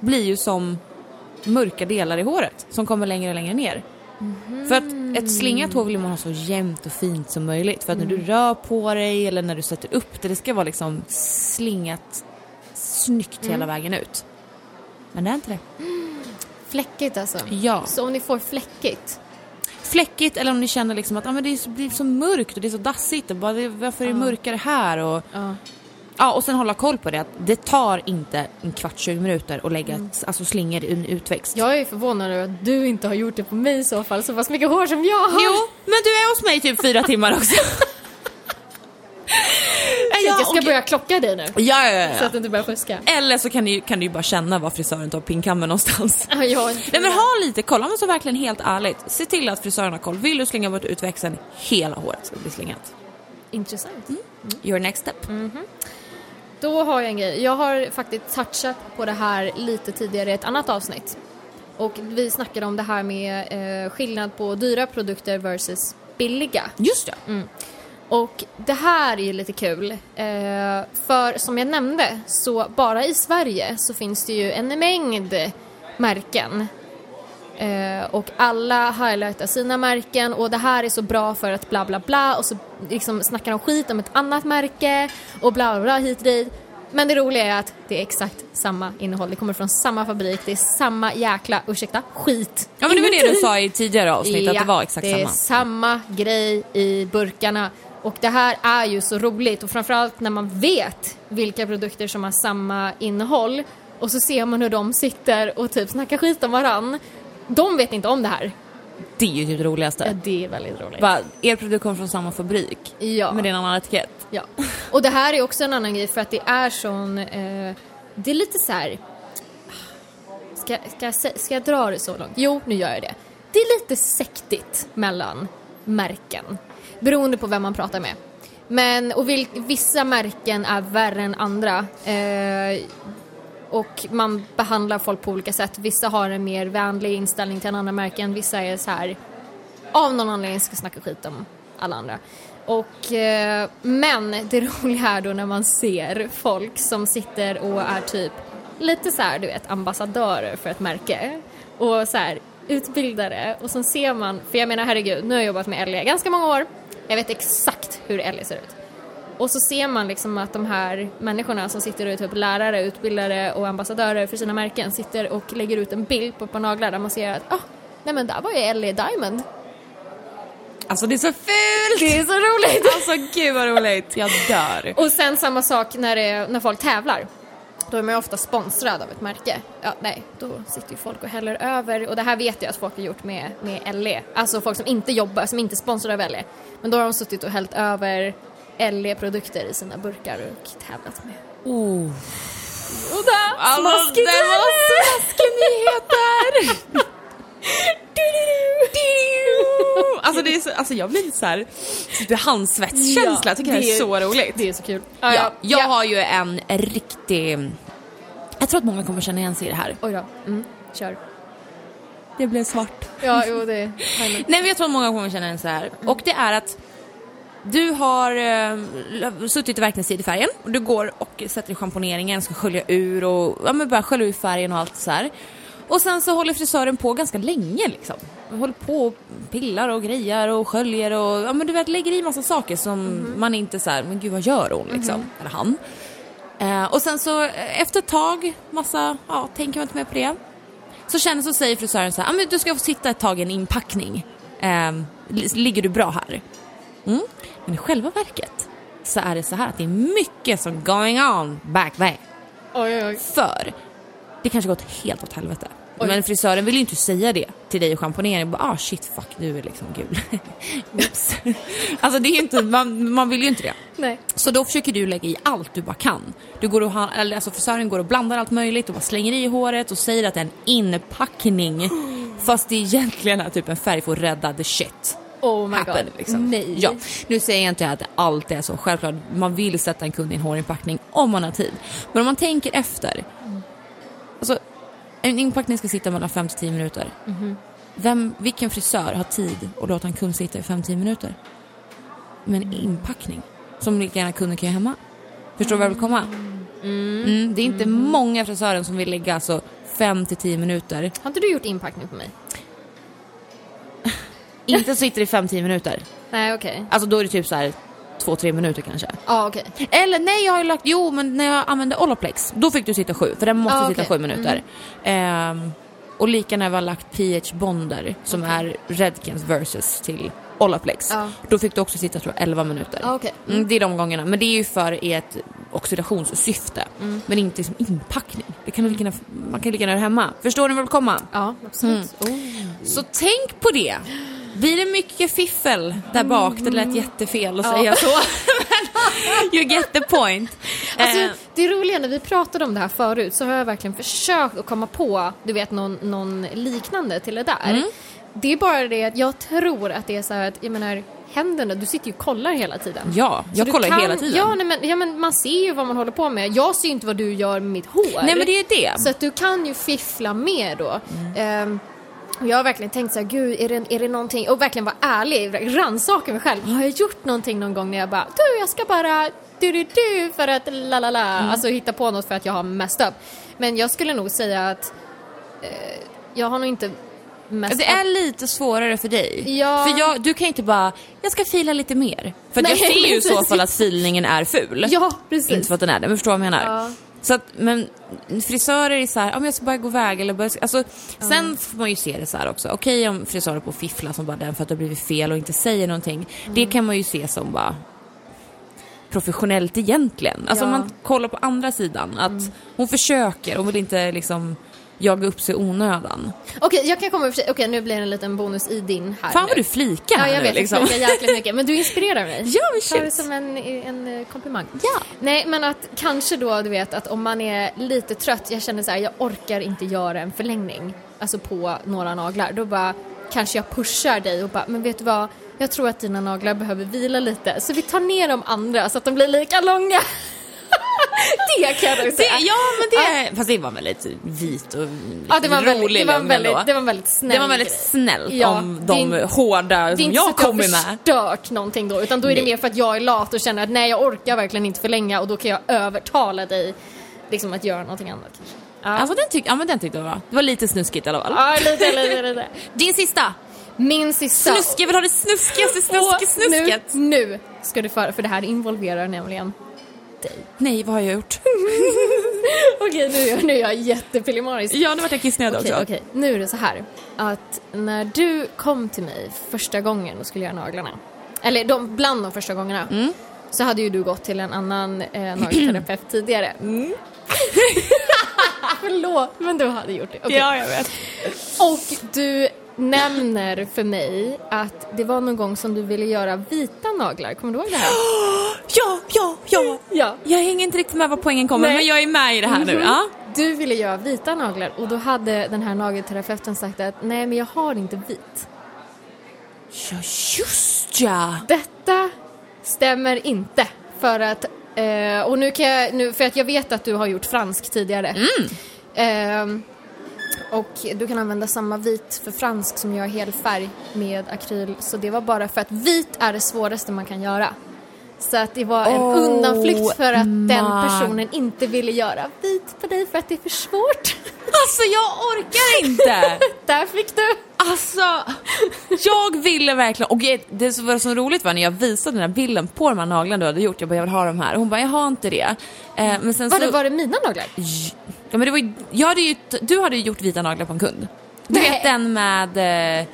blir ju som mörka delar i håret som kommer längre och längre ner. För att ett slingat hår vill man ha så jämnt och fint som möjligt. För att när du rör på dig eller när du sätter upp det, det ska vara liksom slingat snyggt hela vägen ut. Men det är inte det. Fläckigt alltså. Ja. Så om ni får fläckigt. Fläckigt eller om ni känner liksom att ah, men det är så, blir så mörkt och det är så dassigt. Och bara, varför är det mörkare här? Och, Ja. Och sen hålla koll på det. Det tar inte en kvart, 20 minuter att lägga ett, alltså slingor i en utväxt. Jag är förvånad över att du inte har gjort det på mig i så fall, så pass mycket hår som jag har. Jo, men du är hos mig typ fyra timmar också. Så jag ska och- börja klocka dig nu. Ja, ja, ja, Så ja. att du inte börjar fuska. Eller så kan du, kan du ju bara känna var frisören tar pinkammen någonstans. Ja, Nej men ha lite koll, om man så verkligen helt ärligt. Se till att frisören har koll. Vill du slinga bort utväxten, hela håret ska bli slingat. Intressant. Your next step. Då har jag en grej. Jag har faktiskt touchat på det här lite tidigare i ett annat avsnitt. Och vi snackade om det här med eh, skillnad på dyra produkter versus billiga. Just det. Och det här är ju lite kul. Eh, för som jag nämnde, så bara i Sverige så finns det ju en mängd märken. Eh, och alla highlightar sina märken och det här är så bra för att bla bla bla och så liksom snackar de skit om ett annat märke och bla bla bla hit och dit. Men det roliga är att det är exakt samma innehåll, det kommer från samma fabrik, det är samma jäkla, ursäkta, skit. Ja men det var det du sa i tidigare avsnitt, att det var exakt det är samma. samma grej i burkarna. Och det här är ju så roligt och framförallt när man vet vilka produkter som har samma innehåll och så ser man hur de sitter och typ snackar skit om varann. De vet inte om det här. Det är ju typ det Ja, roligaste. det är väldigt roligt. Bara, er produkt kommer från samma fabrik, Ja. men det är en annan etikett. Ja. Och det här är också en annan grej för att det är sån, eh, det är lite så här. Ska, ska, ska jag dra det så långt? Jo, nu gör jag det. Det är lite sektigt mellan märken. Beroende på vem man pratar med. Men, och vil, vissa märken är värre än andra. Eh, och man behandlar folk på olika sätt. Vissa har en mer vänlig inställning till en andra märken. Vissa är så här av någon anledning ska snacka skit om alla andra. Och, eh, men det roliga är då när man ser folk som sitter och är typ lite så här, du vet, ambassadörer för ett märke och så här utbildare och sen ser man, för jag menar herregud, nu har jag jobbat med LE ganska många år, jag vet exakt hur LE ser ut. Och så ser man liksom att de här människorna som sitter och är typ lärare, utbildare och ambassadörer för sina märken sitter och lägger ut en bild på ett par naglar där man ser att ah, nej men där var ju LE Diamond. Alltså det är så fult! Det är så roligt! Alltså gud vad roligt, jag dör. Och sen samma sak när, det, när folk tävlar. Då är man ju ofta sponsrad av ett märke. Ja, nej, då sitter ju folk och häller över. Och det här vet jag att folk har gjort med, med LE. Alltså folk som inte jobbar, som inte är sponsrade av LE. Men då har de suttit och hällt över LE-produkter i sina burkar och tävlat med. Oh. Där, Alltså, smaskigt det var smaskiga nyheter! Alltså, det är så, alltså jag blir lite såhär, lite handsvetskänsla, jag tycker det, här är så roligt. Det är så kul. Ja, jag har ju en riktig... Jag tror att många kommer känna igen sig i det här. Oj då, mm, kör. Det blev svart. Ja, jo det är Nej men jag tror att många kommer känna igen sig här. Och det är att du har eh, suttit i verkningstid i färgen och du går och sätter i schamponeringen, ska skölja ur och ja, men bara skölja ur färgen och allt så här. Och sen så håller frisören på ganska länge liksom. Håller på och pillar och grejar och sköljer och ja men du vet lägger i massa saker som man inte så här, men gud vad gör hon liksom, eller han. Eh, och sen så eh, efter ett tag, massa, ja tänker man inte mer på det. Så känner så säger frisören så här, ah, men du ska få sitta ett tag i en inpackning. Li- ligger du bra här? Mm. Men i själva verket så är det så här att det är mycket som going on back there. Oj, oj. För det kanske gått helt åt helvete. Oj. Men frisören vill ju inte säga det till dig i schamponeringen. Bara, ah shit fuck du är liksom gul. Oops. alltså det är ju inte, man, man vill ju inte det. Nej. Så då försöker du lägga i allt du bara kan. Du går och eller alltså frisören går och blandar allt möjligt och bara slänger i håret och säger att det är en inpackning. Fast det egentligen är typ en färg för att rädda the shit. Oh my happen, god. liksom. Nej. Ja, nu säger jag inte att alltid är så. Självklart, man vill sätta en kund i en hårinpackning om man har tid. Men om man tänker efter. En inpackning ska sitta mellan 5 till 10 minuter. Mhm. Vem, vilken frisör har tid att låta en kund sitta i 5-10 minuter? Med en inpackning som lika gärna kunden kan göra hemma. Förstår du vad jag vill komma? Mm, det är inte många frisörer som vill lägga alltså 5 till 10 minuter. Har inte du gjort inpackning på mig? Inte sitter i 5-10 minuter. Nej, okej. Alltså då är det typ så här 2-3 minuter kanske. Ja, okej. Eller nej, jag har ju lagt, jo men när jag använde Olaplex, då fick du sitta sju, för den måste Ah, sitta okej. sju minuter. Ehm, och lika när vi har lagt pH-bonder, som är Redkens versus till Olaplex, Ja. då fick du också sitta tror jag 11 minuter. Ja, okej. Mm, det är de gångerna, men det är ju för ett oxidationssyfte, Mm. men inte som inpackning. Det kan lika man kan lika gärna göra hemma. Förstår ni vad jag vill komma? Ja, absolut. Oh. Så tänk på det. Blir det mycket fiffel där bak? Det lät jättefel att Ja. säga så. Men you get the point. Alltså, Eh, det roliga när vi pratade om det här förut så har jag verkligen försökt att komma på, du vet, någon, någon liknande till det där. Mm. Det är bara det att jag tror att det är så här att, jag menar, händerna, du sitter ju och kollar hela tiden. ja, Så jag kollar kan- hela tiden. Ja, nej, men, ja, men man ser ju vad man håller på med. Jag ser ju inte vad du gör med mitt hår. Nej men det är det. Så att du kan ju fiffla med då. Ehm, Och jag har verkligen tänkt så här, gud är det, är det någonting, och verkligen vara ärlig, rannsaka mig själv. Har jag gjort någonting någon gång när jag bara, du jag ska bara du du du för att la la la, Mm. alltså hitta på något för att jag har messed up. Men jag skulle nog säga att eh, jag har nog inte messed Det är lite svårare för dig. Ja. För jag, du kan ju inte bara, jag ska fila lite mer. För att jag Nej, ser ju i så fall att filningen är ful. Ja, precis. Inte för att den är det, men förstår vad jag menar? Ja. Så att, men frisörer är så här, om jag ska bara gå iväg eller börja, alltså, sen får man ju se det så här också. Okej om frisörer på fiffla som bara den för att det har blivit fel och inte säger någonting. Det Mm. kan man ju se som bara professionellt egentligen. Alltså Ja. Mm. om man kollar på andra sidan, att hon försöker, hon vill inte liksom jaga upp sig onödan. Okej, jag kan komma Okej, nu blir det en liten bonus i din här Fan nu. vad du flikar Ja, jag vet, liksom. jag flikar jäkligt mycket. Men du inspirerar mig. Ja, men Ta det shit. som en, en eh, komplimang. Ja. Nej, men att kanske då, du vet, att om man är lite trött, jag känner så här, jag orkar inte göra en förlängning, alltså på några naglar, då bara kanske jag pushar dig och bara, men vet du vad, jag tror att dina naglar behöver vila lite, så vi tar ner de andra så att de blir lika långa. Det kan jag nog Det, säga. ja men det, fast det var väldigt vit och Ja, det var lite väldigt, rolig det var väldigt, det var väldigt snäll Det var väldigt snällt Ja, om det är de inte- hårda Det är som inte jag så att jag kommer har med. förstört någonting då, utan då är det Nej. mer för att jag är lat och känner att nej, jag orkar verkligen inte förlänga och då kan jag övertala dig liksom att göra någonting annat kanske. Ja, Alltså den, tyck, ja, men den tyckte jag var bra. Det var lite snuskigt i alla fall. ja lite, lite, lite. Din sista! Min sista. Snusk, jag vill ha det snuskigaste snuskesnusket. Nu, nu ska du föra, för det här involverar nämligen dig. Nej, vad har jag gjort? Okej, nu, är jag- nu är jag jättepillemarisk. Ja, nu vart jag kissnödig Okej, också. okej. Nu är det så här att när du kom till mig första gången och skulle göra naglarna, eller de, bland de första gångerna, Mm. så hade ju du gått till en annan eh, nagelterapeut tidigare. Mm. Förlåt, men du hade gjort det. Okej. Ja, jag vet. Och du nämner för mig att det var någon gång som du ville göra vita naglar. Kommer du ihåg det här? Ja, ja, ja. Ja. Jag hänger inte riktigt med var poängen kommer, Nej. men jag är med i det här nu. Mhm. Ja. Du ville göra vita naglar och då hade den här nagelterapeuten sagt att nej men jag har inte vit. ja, just ja. Detta stämmer inte för att eh, och nu kan jag, nu, för att jag vet att du har gjort fransk tidigare. Ehm, och du kan använda samma vit för fransk som jag helfärg med akryl. Så det var bara för att vit är det svåraste man kan göra. Så att det var en Oh undanflykt för att den my- personen inte ville göra vit på dig för att det är för svårt. Alltså jag orkar inte. Där fick du! Alltså, jag ville verkligen, och det- det som var så roligt var när jag visade den här bilden på de här naglarna du hade gjort, jag bara jag vill ha de här, och hon bara jag har inte det. Eh, men sen Var så, det, var det mina naglar? Ja, men det var ju, jag hade ju, du hade ju gjort vita naglar på en kund. Du Nej. vet den med, eh,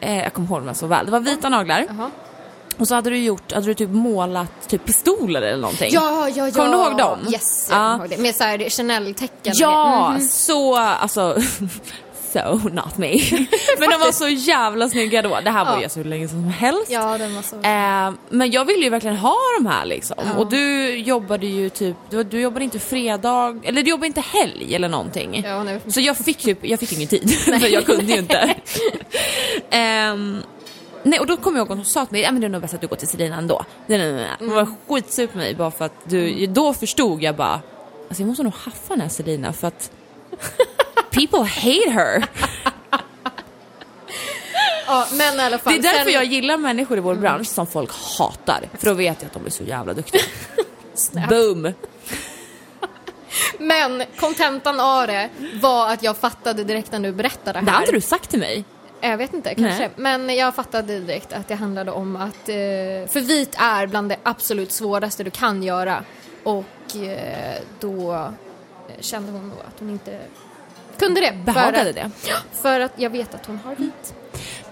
eh, jag kommer ihåg dem så väl, det var vita naglar Jaha. och så hade du gjort, hade du typ målat typ pistoler eller någonting. Ja, ja, ja. Kommer du ihåg dem? Yes, jag Ja. kommer ihåg det. Med såhär Chanel-tecken. Ja, Mhm. så alltså So not me. Men de var så jävla snygga då. Det här var Ja. ju så länge som helst. Ja, den var så... Eh, men jag ville ju verkligen ha de här liksom. Ja. Och du jobbade ju typ, du, du jobbade inte fredag, eller du jobbade inte helg eller någonting. Ja, nej. Så jag fick typ, jag fick ingen tid, för jag kunde ju inte. Ehm, nej, och då kom jag ihåg att hon sa till mig, ja men det är nog bäst att du går till Selina ändå. Nej, nej, nej, nej. Hon var skitsur på mig bara för att du, då förstod jag bara, alltså jag måste nog haffa den här Selina för att people hate her. Ja, men i alla fall. Det är därför sen- jag gillar människor i vår bransch som folk hatar. För då vet jag att de är så jävla duktiga. Boom! Men kontentan av det var att jag fattade direkt när du berättade det här. Det inte du sagt till mig. Jag vet inte, kanske. Nej. Men jag fattade direkt att det handlade om att... Eh, för vit är bland det absolut svåraste du kan göra. Och eh, då eh, kände hon nog att hon inte kunde det. Behagade för, det. För att jag vet att hon har vit.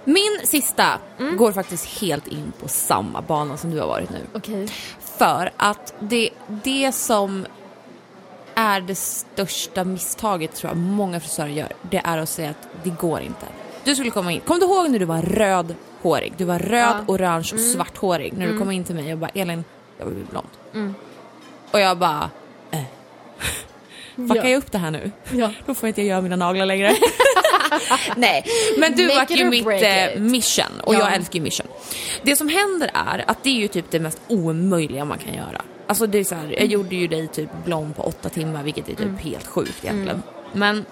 Min sista går faktiskt helt in på samma bana som du har varit nu. Okej. För att det, det som är det största misstaget tror jag många frisörer gör, det är att säga att det går inte. Du skulle komma in, kom du ihåg när du var rödhårig? Du var röd, Ja. orange och svarthårig. När du kom in till mig och bara Elin, jag vill bli blond. Och jag bara, eh. Fuckar Ja. jag upp det här nu? Ja. Då får inte jag göra mina naglar längre. Nej, men du Make var it ju mitt eh, mission och Ja. jag älskar ju mission. Det som händer är att det är ju typ det mest omöjliga man kan göra. Alltså det är så här, jag gjorde ju dig typ blond på åtta timmar vilket är typ helt sjukt egentligen. Men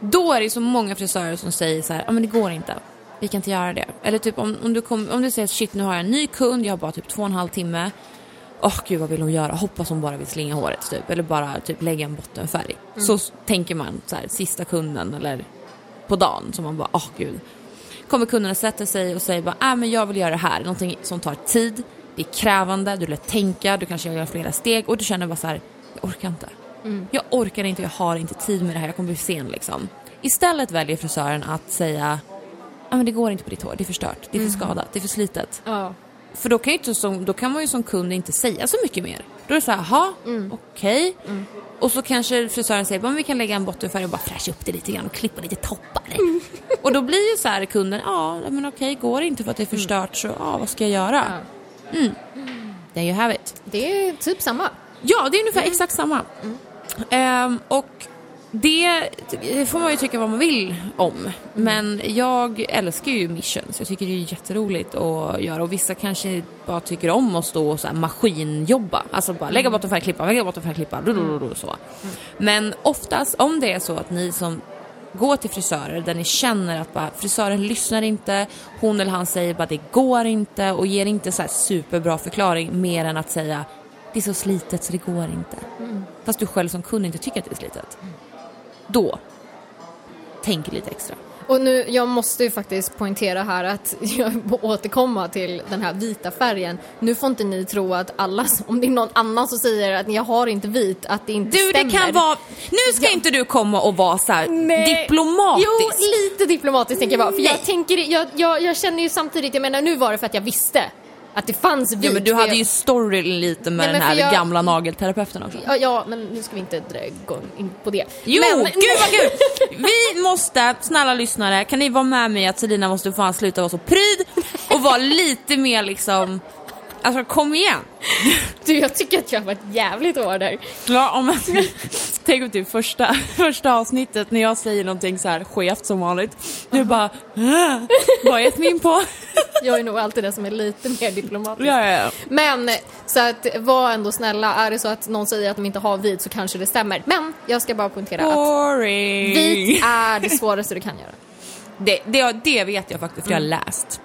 Då är det så många frisörer som säger så här, ja men det går inte. Vi kan inte göra det. Eller typ om, om, du, kom, om du säger shit nu har jag en ny kund, jag har bara typ två och en halv timme. Åh gud vad vill hon göra? Hoppas hon bara vill slinga håret typ. Eller bara typ lägga en bottenfärg. Så s- tänker man så här, sista kunden eller på dagen. Så man bara, åh gud. Kommer kunden och sätter sig och säger bara, äh, men jag vill göra det här. Någonting som tar tid, det är krävande, du lär tänka, du kanske gör flera steg och du känner bara så här, jag orkar inte. Jag orkar inte, jag har inte tid med det här, jag kommer bli sen liksom. Istället väljer frisören att säga, ja men det går inte på ditt hår, det är förstört, det är för skadat, det är för slitet. Ja. För då kan, inte som, då kan man ju som kund inte säga så mycket mer. Då är det så här, jaha, okej. Och så kanske frisören säger, men vi kan lägga en bottenfärg och bara fräscha upp det lite grann och klippa lite toppar. och då blir ju så här kunden, ja men okej, går det inte för att det är förstört så ja, vad ska jag göra? Mm. There you have it. Det är typ samma. Ja, det är ungefär exakt samma. Ehm, och det, får man ju tycka vad man vill om. Men jag älskar ju missions. Jag tycker det är jätteroligt att göra. Och vissa kanske bara tycker om att stå och så här maskinjobba. Alltså bara lägga bottenfärg, klippa, lägga bottenfärg, klippa. Rulululu, så. Men oftast, om det är så att ni som går till frisörer där ni känner att bara, frisören lyssnar inte, hon eller han säger bara det går inte och ger inte så här superbra förklaring mer än att säga det är så slitet så det går inte. Fast du själv som kund inte tycker att det är slitet. Då, tänk lite extra. Och nu, jag måste ju faktiskt poängtera här att jag återkomma till den här vita färgen. Nu får inte ni tro att alla, om det är någon annan som säger att jag har inte vit, att det inte Du, stämmer. det kan vara... Nu ska Ja. inte du komma och vara så diplomatisk. Jo, lite diplomatiskt tänker jag vara. För jag tänker, jag, jag, jag känner ju samtidigt, jag menar nu var det för att jag visste att det fanns vit. Ja, men du hade ju story lite med Nej, den här jag- gamla nagelterapeuten också. Ja, ja, men nu ska vi inte dra- in på det. Jo, men, gud vad kul! Vi måste, snälla lyssnare, kan ni vara med mig att Selina måste fan sluta vara så pryd och vara lite mer liksom, alltså kom igen. Du, jag tycker att jag har varit jävligt hård där. Ja, om man, tänk på typ första, första avsnittet när jag säger någonting så här skevt som vanligt. Du bara, äh, vad gett mig in på? Jag är nog alltid den som är lite mer diplomatisk. Ja, ja, ja. Men så att var ändå snälla, är det så att någon säger att de inte har vit så kanske det stämmer. Men jag ska bara poängtera att Boring. vit är det svåraste du kan göra. Det, det, det vet jag faktiskt för jag har läst.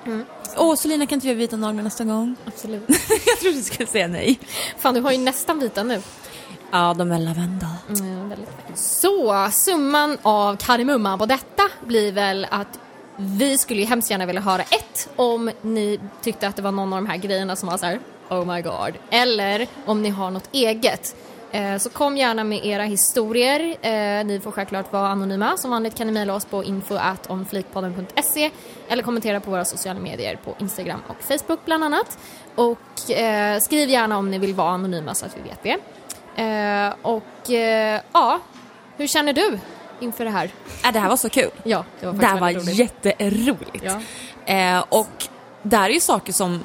Åh, Selina kan inte vi göra vita naglar nästa gång? Absolut. jag trodde du skulle säga nej. Fan, du har ju nästan vita nu. Ja, de är lavendel. Mm, väldigt vackert. Så, summan av kardemumman på detta blir väl att vi skulle ju hemskt gärna vilja höra ett, om ni tyckte att det var någon av de här grejerna som var så här, oh my god. Eller om ni har något eget. Eh, Så kom gärna med era historier. Eh, Ni får självklart vara anonyma. Som vanligt kan ni mejla oss på info.omflikpodden.se eller kommentera på våra sociala medier på Instagram och Facebook bland annat. Och eh, skriv gärna om ni vill vara anonyma så att vi vet det. Och ja, hur känner du inför det här? Äh, det här var så kul. Ja, det var Det här var roligt. jätteroligt. Ja. Och det här är ju saker som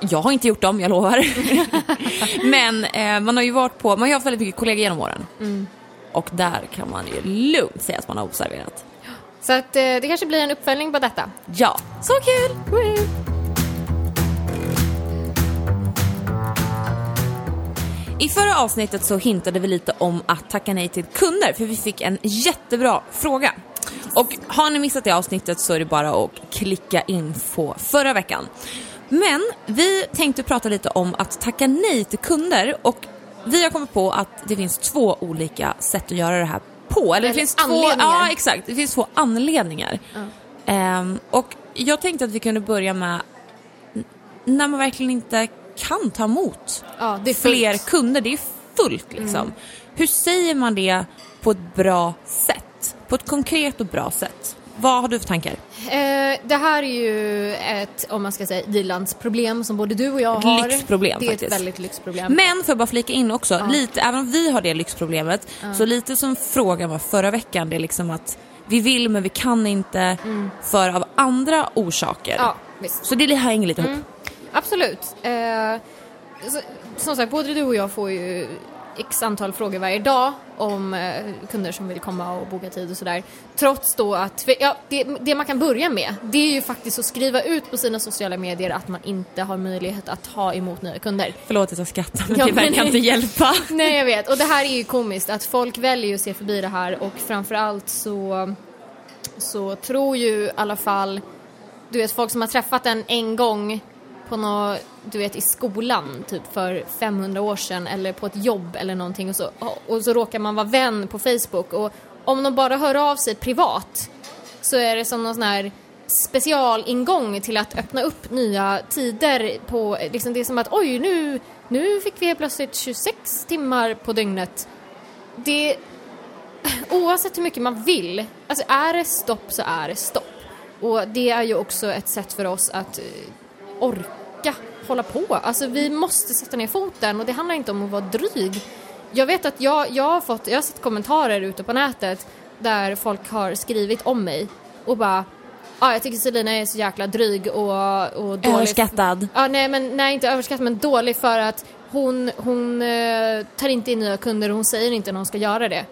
jag har inte gjort dem, jag lovar. Men eh, man har ju varit på, man har ju haft väldigt mycket kollegor genom åren. Mm. Och där kan man ju lugnt säga att man har observerat. Så att eh, det kanske blir en uppföljning på detta. Ja, så kul! Woo! I förra avsnittet så hintade vi lite om att tacka nej till kunder för vi fick en jättebra fråga. Och har ni missat det avsnittet så är det bara att klicka in på förra veckan. Men vi tänkte prata lite om att tacka nej till kunder och vi har kommit på att det finns två olika sätt att göra det här på. Eller det finns två, anledningar. ja exakt, det finns två anledningar. Ehm, och jag tänkte att vi kunde börja med när man verkligen inte kan ta emot Ja, fler kunder. Det är fullt liksom. Hur säger man det på ett bra sätt? På ett konkret och bra sätt. Vad har du för tankar? Eh, det här är ju ett, om man ska säga, ilandsproblem som både du och jag Ett har. lyxproblem, Det är faktiskt. ett väldigt lyxproblem. Men får jag bara flika in också, lite, även om vi har det lyxproblemet, så lite som frågan var förra veckan, det är liksom att vi vill men vi kan inte för av andra orsaker. Ja, visst. Så det hänger lite ihop. Absolut. Eh, så, som sagt, både du och jag får ju x antal frågor varje dag om eh, kunder som vill komma och boka tid och sådär. Trots då att, ja, det, det man kan börja med det är ju faktiskt att skriva ut på sina sociala medier att man inte har möjlighet att ta emot nya kunder. Förlåt att jag skrattar men Ja, det verkar inte hjälpa. Nej jag vet, och det här är ju komiskt att folk väljer att se förbi det här och framförallt så så tror ju i alla fall, du vet folk som har träffat en en gång på något, du vet i skolan typ för 500 år sedan eller på ett jobb eller någonting och så, och så råkar man vara vän på Facebook och om de bara hör av sig privat så är det som någon sån här specialingång till att öppna upp nya tider på, liksom det är som att oj nu, nu fick vi helt plötsligt 26 timmar på dygnet. Det, oavsett hur mycket man vill, alltså är det stopp så är det stopp. Och det är ju också ett sätt för oss att eh, orka orka hålla på. Alltså vi måste sätta ner foten och det handlar inte om att vara dryg. Jag vet att jag, jag har fått, jag har sett kommentarer ute på nätet där folk har skrivit om mig och bara Ja, jag tycker Selina är så jäkla dryg och, och dålig. Överskattad. Ja, nej, men nej, inte överskattad, men dålig för att hon, hon eh, tar inte in nya kunder och hon säger inte när hon ska göra det.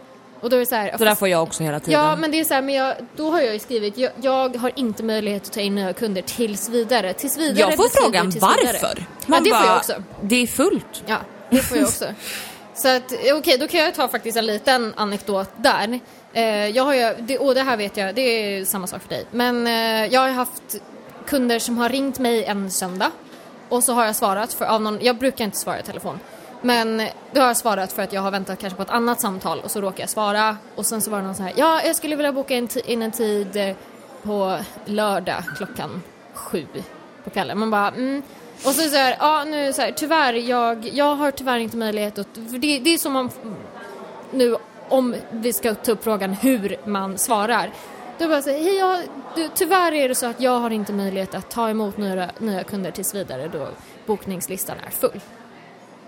Och då är det så här, Det där får jag också hela tiden. Ja, men det är så här, men jag, då har jag ju skrivit, jag, jag har inte möjlighet att ta in nya kunder tills vidare. Tills vidare jag får frågan varför. Man ja, det bara, får jag också. Det är fullt. Ja, det får jag också. Så att, okej, okay, då kan jag ta faktiskt en liten anekdot där. Eh, jag har ju, det, och det här vet jag, det är samma sak för dig. Men eh, jag har haft kunder som har ringt mig en söndag och så har jag svarat för av någon, jag brukar inte svara i telefon. Men då har jag svarat för att jag har väntat kanske på ett annat samtal och så råkar jag svara och sen så var det någon så här, ja jag skulle vilja boka in, in en tid eh, på lördag klockan sju på kvällen. Man bara, mm. Och så så här, ja nu så här, tyvärr, jag, jag har tyvärr inte möjlighet att, för det, det är som om nu om vi ska ta upp frågan hur man svarar. Då bara säger hej, jag, du, tyvärr är det så att jag har inte möjlighet att ta emot nya, nya kunder tills vidare då bokningslistan är full.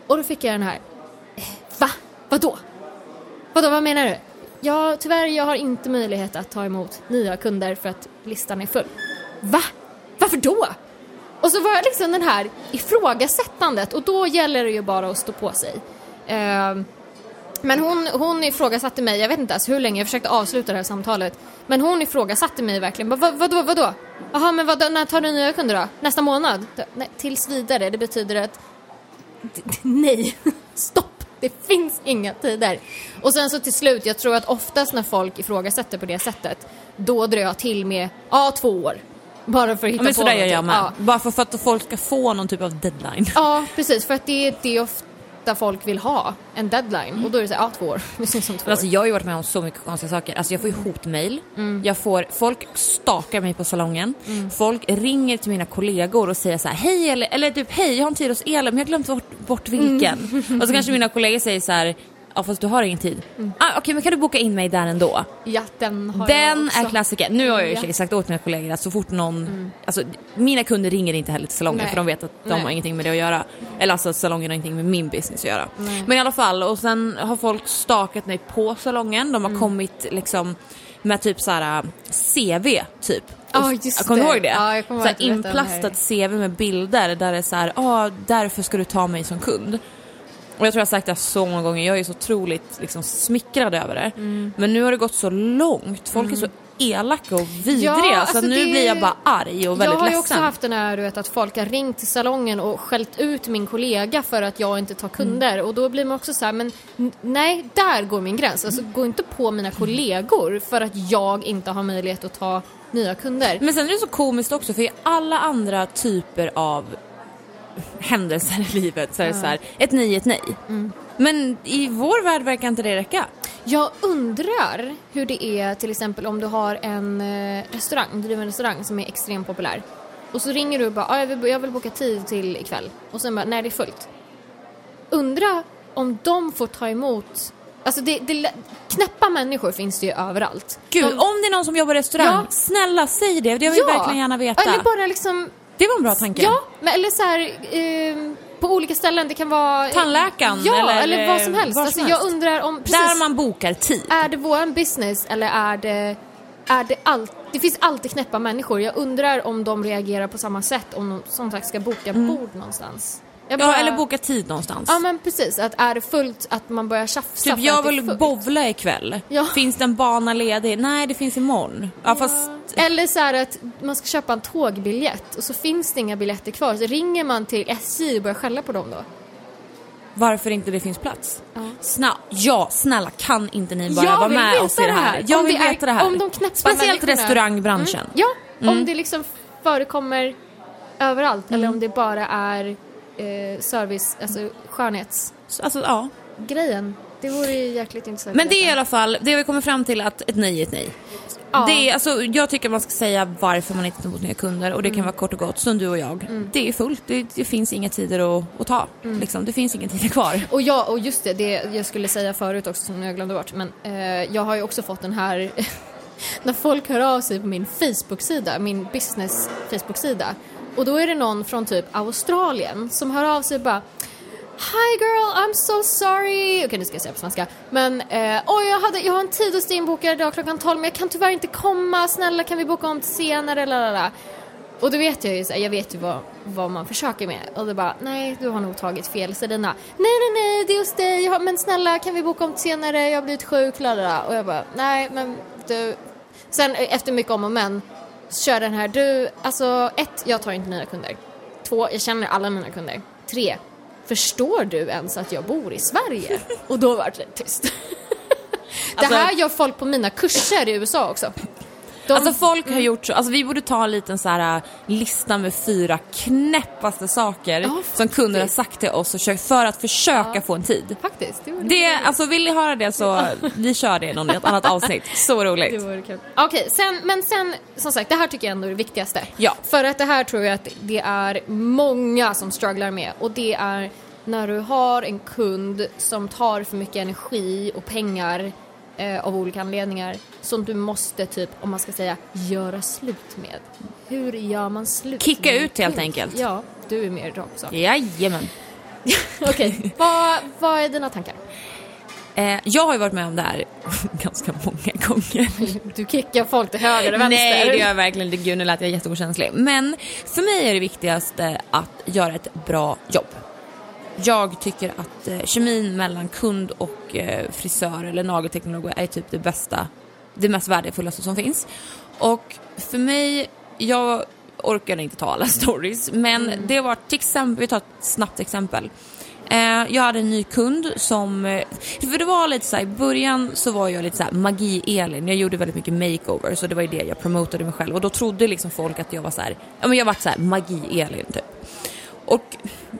Och då fick jag den här, eh, va? Vadå? Vadå, vad menar du? Ja, tyvärr, jag har inte möjlighet att ta emot nya kunder för att listan är full. Va? Varför då? Och så var jag liksom den här ifrågasättandet och då gäller det ju bara att stå på sig. Ehm, men hon, hon ifrågasatte mig, jag vet inte ens hur länge, jag försökte avsluta det här samtalet. Men hon ifrågasatte mig verkligen. Vad, vadå, vadå? Jaha, men vadå, när tar du nya kunder då? Nästa månad? Nej, tills vidare, det betyder att... Nej, stopp! Det finns inga tider. Och sen så till slut, jag tror att oftast när folk ifrågasätter på det sättet, då drar jag till med, ja, två år. Bara för att hitta ja, men på sådär gör jag med. Ja. Bara för, för att folk ska få någon typ av deadline. Ja, precis. För att det är det ofta folk vill ha. En deadline. Och då är det så här, ja, två år. Vi syns om två år. Alltså jag har ju varit med om så mycket konstiga saker. Alltså jag får ju hotmail, jag får, folk stakar mig på salongen, folk ringer till mina kollegor och säger så här, hej eller, eller typ hej jag har en tid hos Elin men jag har glömt bort, bort vilken. Och så kanske mina kollegor säger så här, ja fast du har ingen tid. Ah, Okej men kan du boka in mig där ändå? Ja, den har jag Den också. är klassiker. Nu har jag ju Ja. sagt åt mina kollegor att så fort någon, alltså mina kunder ringer inte heller till salongen Nej. för de vet att de Nej. har ingenting med det att göra. Eller alltså salongen har ingenting med min business att göra. Men i alla fall, och sen har folk stakat mig på salongen. De har Mm. kommit liksom med typ så här CV typ. Och- just Kommer du ihåg det? Ja, jag kommer så ihåg att inplastat CV med bilder där det är så här, ja ah, därför ska du ta mig som kund. Och jag tror jag har sagt det så många gånger, jag är så otroligt liksom, smickrad över det. Mm. Men nu har det gått så långt, folk är så elaka och vidriga Ja, så alltså nu det- blir jag bara arg och Jag väldigt har ju ledsen. också haft den här du vet, att folk har ringt till salongen och skällt ut min kollega för att jag inte tar kunder Mm. och då blir man också så här, men nej, där går min gräns. Alltså gå inte på mina kollegor för att jag inte har möjlighet att ta nya kunder. Men sen är det så komiskt också för i alla andra typer av händelser i livet så är det så här, ett nej ett nej. Mm. Men i vår värld verkar inte det räcka. Jag undrar hur det är till exempel om du har en eh, restaurang, driver en restaurang som är extremt populär. Och så ringer du och bara, ah, jag, vill, jag vill boka tid till ikväll. Och sen bara, nej det är fullt. Undra om de får ta emot, alltså det, det, knäppa människor finns det ju överallt. Gud, de, om det är någon som jobbar i restaurang, Ja. snälla säg det, jag vill verkligen gärna veta. Eller bara liksom, Det var en bra tanke. ja, men eller så här, eh, på olika ställen, det kan vara... Tandläkaren Ja, eller, eller, vad som helst. alltså, som jag helst. undrar om... Precis, Där man bokar tid. är det våran business eller är det, är det allt? Det finns alltid knäppa människor. Jag undrar om de reagerar på samma sätt om de som sagt ska boka bord någonstans. Mm. Ja, bara- eller boka tid någonstans. Ja men precis, att är det fullt att man börjar tjafsa Typ jag vill bowla ikväll. Ja. Finns det en bana ledig? Nej, det finns imorgon. Ja, fast... Eller så här att man ska köpa en tågbiljett och så finns det inga biljetter kvar. Så ringer man till SJ och börjar skälla på dem då. varför inte det finns plats. Ja. Sna ja, snälla kan inte ni bara vara med oss i det här? Jag Om vill veta det här. om de Speciellt människorna- restaurangbranschen. Ja, Mm. om det liksom förekommer överallt eller om det bara är eh, service, alltså skönhetsgrejen. Så, Alltså, ja. Det vore ju jäkligt intressant. Men det är i alla fall, det vi kommer fram till att ett nej är ett nej. Ja. Det är, alltså, jag tycker man ska säga varför man inte tar emot nya kunder och det kan vara kort och gott som du och jag. Det är fullt, det, det finns inga tider att, att ta. Liksom. Det finns inga tider kvar. Och ja, och just det, det jag skulle säga förut också som jag glömde bort, men eh, jag har ju också fått den här när folk hör av sig på min Facebook-sida, min business Facebook-sida och då är det någon från typ Australien som hör av sig och bara Hi girl, I'm so sorry. Okej, nu ska jag säga på svenska. Men, eh, oj, jag, hade, jag har en tid hos dig inbokad idag klockan 12 men jag kan tyvärr inte komma. Snälla, kan vi boka om till senare? Lalala. Och då vet jag ju, så här, jag vet ju vad, vad man försöker med. Och då bara, nej, du har nog tagit fel Selina. Nej, nej, nej, det är hos dig. Jag har- Men snälla, kan vi boka om till senare? Jag har blivit sjuk, lalala. Och jag bara, nej, men du. Sen eh, efter mycket om och men, kör den här, du, alltså ett, jag tar inte nya kunder. Två, jag känner alla mina kunder. Tre, förstår du ens att jag bor i Sverige? Och då var det tyst. Alltså- det här gör folk på mina kurser i USA också. De, Alltså folk har gjort så, alltså vi borde ta en liten så här äh, lista med fyra knäppaste saker Ja, som kunder har sagt till oss och försökt- för att försöka få en tid. faktiskt, det Det, alltså vill ni höra det så vi kör det i något annat avsnitt. Så roligt. Okej, sen, men sen som sagt, det här tycker jag ändå är det viktigaste. Ja. För att det här tror jag att det är många som strugglar med och det är när du har en kund som tar för mycket energi och pengar eh, av olika anledningar som du måste typ, om man ska säga, göra slut med. Hur gör man slut Kicka ut helt enkelt. Ja, du är mer rakt på. Jajamän. Okej, vad, vad är dina tankar? Eh, jag har ju varit med om det här ganska många gånger. Du kickar folk till höger och vänster. Nej, det gör jag verkligen inte. Gud, nu lät jag jätteokänslig. Men för mig är det viktigaste att göra ett bra jobb. Jag tycker att eh, kemin mellan kund och eh, frisör eller nagelteknolog är typ det bästa, det mest värdefullaste som finns. Och för mig, jag orkar inte ta alla stories, men det var till exempel, vi tar ett snabbt exempel. Eh, jag hade en ny kund som, eh, för det var lite så här, i början så var jag lite så här magi-Elin, jag gjorde väldigt mycket makeover så det var ju det jag promotade mig själv och då trodde liksom folk att jag var så här, ja men jag var så här magi-Elin typ. Och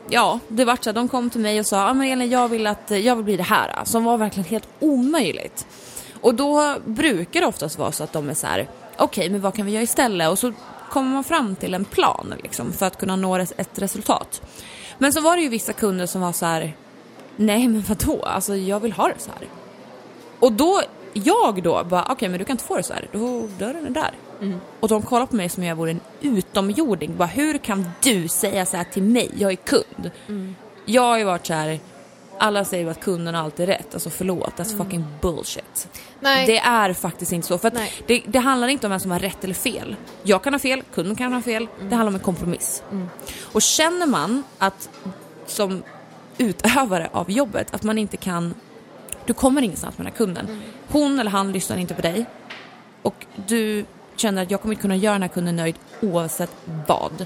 ja, det var så här, de kom till mig och sa, ja men Elin jag vill att, jag vill bli det här, som var verkligen helt omöjligt. Och då brukar det oftast vara så att de är så här, okej men vad kan vi göra istället? Och så kommer man fram till en plan liksom för att kunna nå ett resultat. Men så var det ju vissa kunder som var så här, nej men vadå, alltså jag vill ha det så här. Och då, jag då bara, okej men du kan inte få det så här, då dörren är där. Och de kollar på mig som jag vore en utomjording, bara hur kan du säga så här till mig, jag är kund. Jag har ju varit så här, alla säger att kunden har alltid rätt, alltså förlåt, that's fucking bullshit. Nej. Det är faktiskt inte så, för det, det handlar inte om vem som har rätt eller fel. Jag kan ha fel, kunden kan ha fel, det handlar om en kompromiss. Och känner man att som utövare av jobbet att man inte kan, du kommer ingenstans med den här kunden. Hon eller han lyssnar inte på dig och du känner att jag kommer inte kunna göra den här kunden nöjd oavsett vad.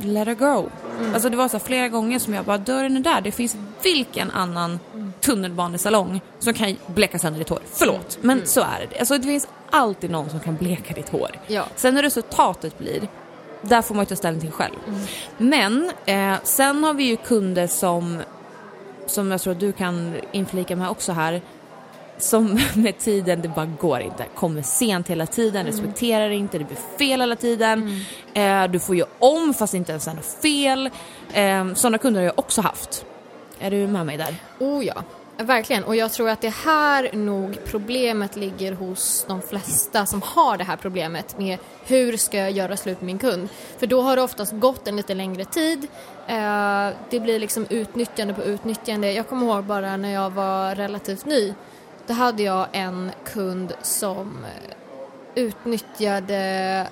Let her go. Alltså det var så flera gånger som jag bara, dörren är där. Det finns vilken annan tunnelbanesalong som kan bleka sönder ditt hår. Förlåt, men så är det. Alltså det finns alltid någon som kan bleka ditt hår. Ja. Sen hur resultatet blir, där får man ju ta ställning till själv. Men eh, sen har vi ju kunder som, som jag tror att du kan inflika med också här, som med tiden, det bara går inte. Kommer sent hela tiden, respekterar inte, det blir fel hela tiden. Eh, du får ju om fast inte ens är något fel. Eh, sådana kunder har jag också haft. Är du med mig där? Oh ja, verkligen. Och jag tror att det här nog problemet ligger hos de flesta som har det här problemet med hur ska jag göra slut med min kund? För då har det oftast gått en lite längre tid. Eh, det blir liksom utnyttjande på utnyttjande. Jag kommer ihåg bara när jag var relativt ny. Då hade jag en kund som utnyttjade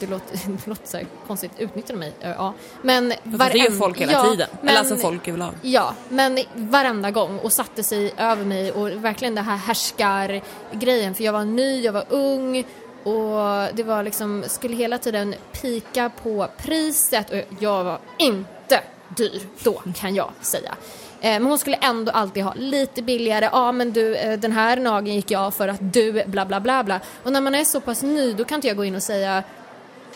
det låter, det låter så konstigt, utnyttjade mig, Eh, ja. Men Fast det gör varen- folk hela ja, tiden. Men, Eller alltså folk överlag. Ja, men varenda gång och satte sig över mig och verkligen det här härskar-grejen för jag var ny, jag var ung och det var liksom, skulle hela tiden pika på priset och jag var inte dyr, då kan jag säga. Eh, men hon skulle ändå alltid ha lite billigare, ja men du eh, den här nageln gick jag för att du bla bla bla bla. Och när man är så pass ny då kan inte jag gå in och säga,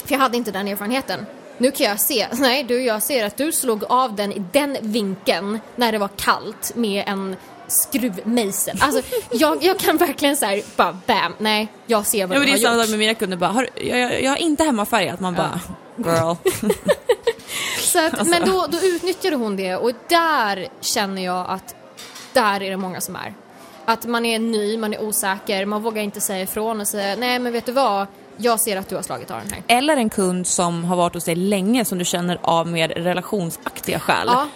för jag hade inte den erfarenheten. Nu kan jag se, nej du jag ser att du slog av den i den vinkeln när det var kallt med en skruvmejsel. Alltså jag, jag kan verkligen säga bara bam, nej jag ser vad Ja, du men det har är samma gjort. sak med mina kunder bara, har, jag, jag, jag har inte hemmafärgat. Man bara, girl. Så att, Men då, då utnyttjade hon det och där känner jag att där är det många som är. Att man är ny, man är osäker, man vågar inte säga ifrån och säga nej men vet du vad, jag ser att du har slagit av den här. Eller en kund som har varit hos dig länge som du känner av mer relationsaktiga skäl. Ja.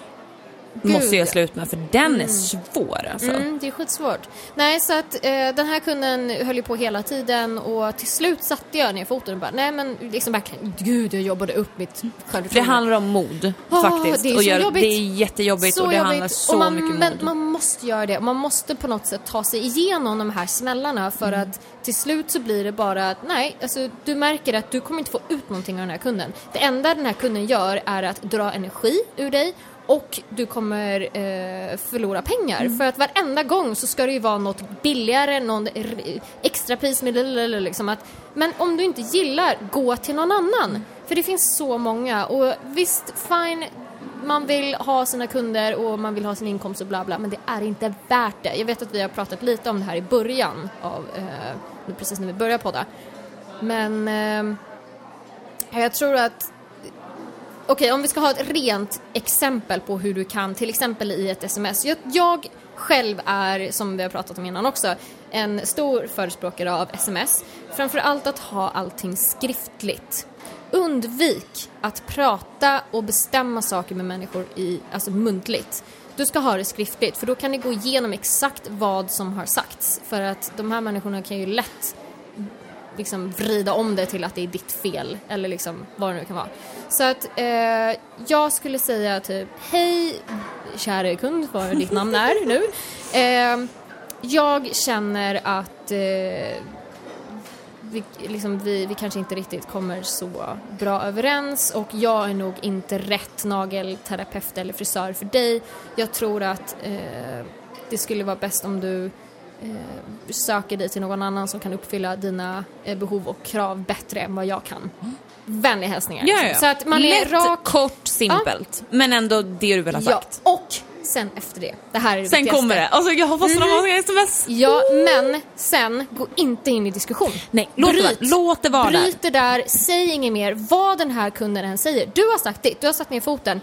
Måste Gud, göra ja. slut med för den är svår alltså. Mm, det är skitsvårt. Nej, så att eh, den här kunden höll ju på hela tiden och till slut satte jag ner foten och bara, nej men liksom verkligen, gud jag jobbade upp mitt Det självförtroende. handlar om mod Ah, faktiskt. det är och så gör, jobbigt. det är jättejobbigt och det handlar så man, mycket mod. Men man måste göra det. Man måste på något sätt ta sig igenom de här smällarna för Mm. att till slut så blir det bara att nej, alltså du märker att du kommer inte få ut någonting av den här kunden. Det enda den här kunden gör är att dra energi ur dig och du kommer eh, förlora pengar. Mm. För att varenda gång så ska det ju vara något billigare, någon extrapris med liksom att, Men om du inte gillar, gå till någon annan. För det finns så många och visst, fine, man vill ha sina kunder och man vill ha sin inkomst och bla bla, men det är inte värt det. Jag vet att vi har pratat lite om det här i början av, eh, precis när vi började podda. Men eh, jag tror att Okej, om vi ska ha ett rent exempel på hur du kan, till exempel i ett sms. Jag, jag själv är, som vi har pratat om innan också, en stor förespråkare av sms. Framför allt att ha allting skriftligt. Undvik att prata och bestämma saker med människor i, alltså muntligt. Du ska ha det skriftligt för då kan ni gå igenom exakt vad som har sagts. För att de här människorna kan ju lätt liksom vrida om det till att det är ditt fel eller liksom vad det nu kan vara. Så att eh, jag skulle säga typ hej kära kund vad ditt namn är nu. Eh, jag känner att eh, vi, liksom, vi, vi kanske inte riktigt kommer så bra överens och jag är nog inte rätt nagelterapeut eller frisör för dig. Jag tror att eh, det skulle vara bäst om du eh, söker dig till någon annan som kan uppfylla dina eh, behov och krav bättre än vad jag kan. Vänliga hälsningar. Ja, ja. Så att man är Lätt, rak. kort, simpelt. Men ändå det du vill ha Ja, sagt. och sen efter det. Det här är det Sen viktigaste. kommer det. Alltså jag har fått såna Mhm. många sms. Ja, men sen gå inte in i diskussion. Nej, låt det, vara, Bryt. låt det vara där. Bryt det där, säg inget mer. Vad den här kunden än säger. Du har sagt ditt, du har satt ner foten.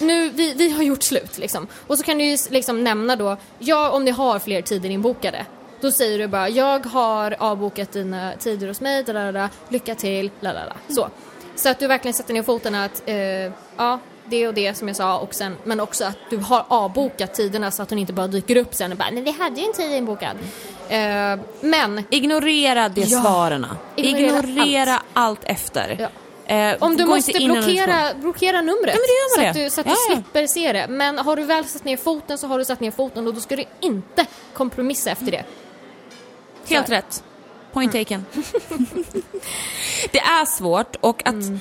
Nu, vi, vi har gjort slut liksom. Och så kan du ju liksom nämna då, ja om ni har fler tider inbokade. Då säger du bara, jag har avbokat dina tider hos mig, da, da, da, lycka till, la la la. Så. Så att du verkligen sätter ner foten att, eh, ja, det och det som jag sa och sen, men också att du har avbokat tiderna så att hon inte bara dyker upp sen och bara, nej vi hade ju en tid inbokad. Eh, men Ignorera de Ja. svaren. Ignorera Ignorera, allt. efter. Ja. Eh, Om du måste blockera, blockera numret Ja, så att du, så att du ja. slipper se det. Men har du väl satt ner foten så har du satt ner foten och då ska du inte kompromissa efter det. Helt Så rätt. Point taken. det är svårt och att Mm.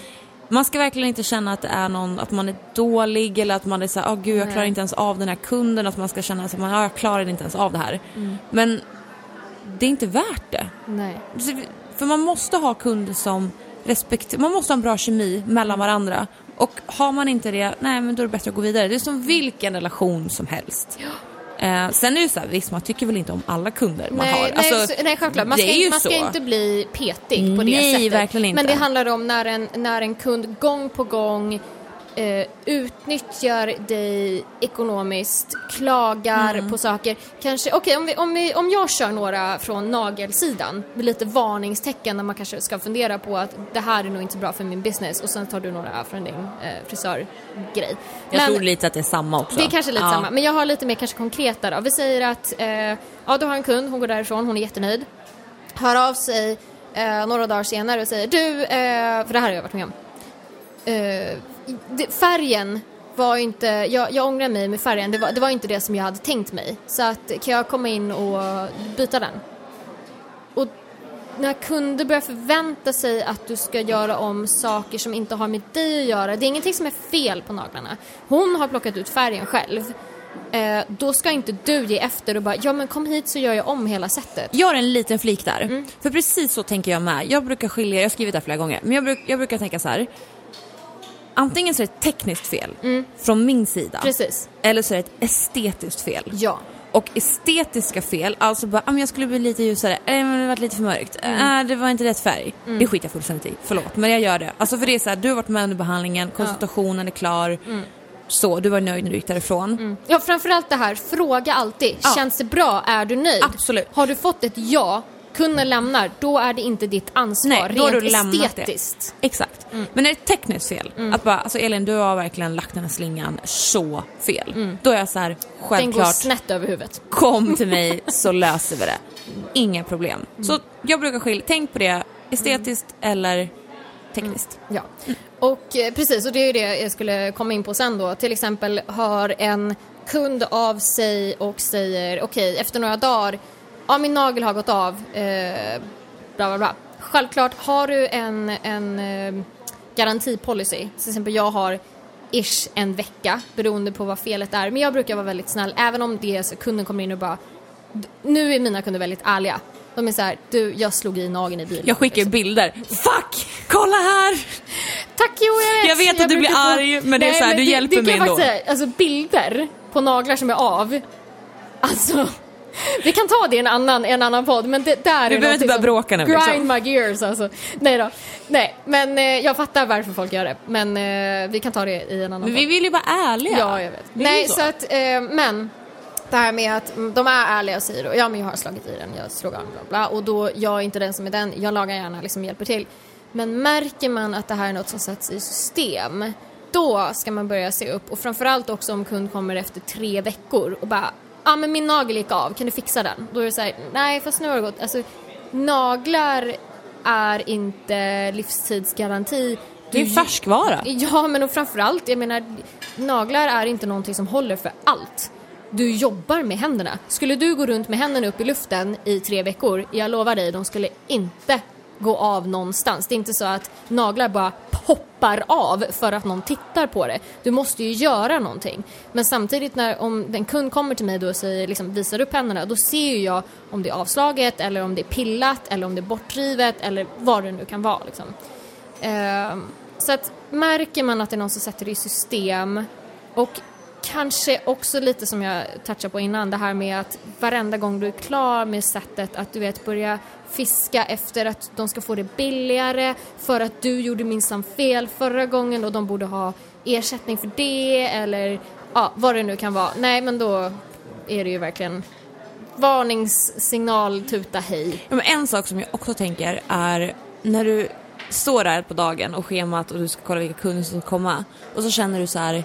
man ska verkligen inte känna att det är någon, att man är dålig eller att man är såhär, åh gud jag klarar Nej. inte ens av den här kunden, att man ska känna att man, ah, jag klarar inte ens av det här. Mm. Men det är inte värt det. Nej. För man måste ha kunder som respekterar, man måste ha en bra kemi mellan varandra. Och har man inte det, nej men då är det bättre att gå vidare. Det är som vilken relation som helst. Eh, sen är det så här, visst man tycker väl inte om alla kunder man nej, har. nej, Alltså, så, nej, självklart. Man det ska, ju man ska inte bli petig på det Nej, sättet. verkligen inte. Men det handlar om när en, när en kund gång på gång eh, utnyttjar dig ekonomiskt, klagar Mm. på saker. Kanske, okej om, vi, om, vi, om jag kör några från nagelsidan med lite varningstecken när man kanske ska fundera på att det här är nog inte bra för min business och sen tar du några från din eh, frisörgrej. Jag Men- tror lite att det är samma också. det är kanske lite Ja. samma, men jag har lite mer kanske konkreta då. Vi säger att eh, ja, du har en kund, hon går därifrån, hon är jättenöjd. Hör av sig eh, några dagar senare och säger du, eh, för det här har jag varit med om. Färgen var inte, jag, jag ångrar mig med färgen, det var, det var inte det som jag hade tänkt mig. Så att kan jag komma in och byta den? Och när kunder börjar förvänta sig att du ska göra om saker som inte har med dig att göra, det är ingenting som är fel på naglarna. Hon har plockat ut färgen själv. Eh, då ska inte du ge efter och bara, ja men kom hit så gör jag om hela sättet. Jag har en liten flik där. För precis så tänker jag med. Jag brukar skilja, jag har skrivit det här flera gånger, men jag, bruk, jag brukar tänka så här. Antingen så är det ett tekniskt fel från min sida. Precis. Eller så är det ett estetiskt fel. Ja. Och estetiska fel, alltså bara, ah, men jag skulle bli lite ljusare, eller men det var lite för mörkt, äh, det var inte rätt färg. Det skiter jag fullständigt i, förlåt. Men jag gör det. Alltså för det är så här, du har varit med under behandlingen, konsultationen är klar. Så, du var nöjd när du gick därifrån. Ja, framförallt det här, fråga alltid. Ja. Känns det bra? Är du nöjd? Absolut. Har du fått ett ja, kunden lämnar, då är det inte ditt ansvar Nej, då har rent du estetiskt. det. Exakt. Men är det ett tekniskt fel, att bara, alltså Elin du har verkligen lagt den här slingan så fel. Då är jag så här, Den går självklart, snett över huvudet. kom till mig så löser vi det. Inga problem. Så jag brukar skilja, tänk på det, estetiskt eller tekniskt. Ja, och eh, precis, och det är ju det jag skulle komma in på sen då. Till exempel hör en kund av sig och säger okej, efter några dagar, ja min nagel har gått av, eh, bla bla bla. Självklart, har du en, en eh, garantipolicy, till exempel jag har ish en vecka beroende på vad felet är. Men jag brukar vara väldigt snäll, även om det är så kunden kommer in och bara "D- nu är mina kunder väldigt ärliga. De är så här, du jag slog i nageln i bilen. Jag skickar liksom. bilder. Fuck! Kolla här! Tack jo, jag vet. Jag att du brukar blir arg, men det är så här, du hjälper det, mig kan jag ändå. säga, alltså bilder på naglar som är av, alltså vi kan ta det i en annan, en annan podd, men det där är behöver inte börja bråka nu, Grind liksom. my gears alltså. Nej då. Nej, men eh, jag fattar varför folk gör det. Men eh, vi kan ta det i en annan Men podd. vi vill ju vara ärliga. Ja, jag vet. Nej, så. så. att, eh, men det här med att de är ärliga och säger då, ja men jag har slagit i den, jag slog av bla bla och då, jag är inte den som är den, jag lagar gärna, liksom hjälper till. Men märker man att det här är något som sätts i system, då ska man börja se upp och framförallt också om kund kommer efter tre veckor och bara, ja ah, men min nagel gick av, kan du fixa den? Då är det så här, nej fast nu har det gått, alltså naglar är inte livstidsgaranti. Det är Du- ju färskvara. Ja, men och framförallt, jag menar, naglar är inte någonting som håller för allt. Du jobbar med händerna. Skulle du gå runt med händerna upp i luften i tre veckor, jag lovar dig, de skulle inte gå av någonstans. Det är inte så att naglar bara poppar av för att någon tittar på det. Du måste ju göra någonting. Men samtidigt när om en kund kommer till mig då och säger, liksom, visar upp händerna, då ser ju jag om det är avslaget eller om det är pillat eller om det är bortrivet eller vad det nu kan vara. Liksom. Uh, så att märker man att det är någon som sätter det i system och kanske också lite som jag touchade på innan, det här med att varenda gång du är klar med sättet att du vet börja fiska efter att de ska få det billigare för att du gjorde minsann fel förra gången och de borde ha ersättning för det eller ja, vad det nu kan vara. Nej, men då är det ju verkligen varningssignal, tuta hej. Ja, men en sak som jag också tänker är när du står där på dagen och schemat och du ska kolla vilka kunder som ska komma och så känner du så här,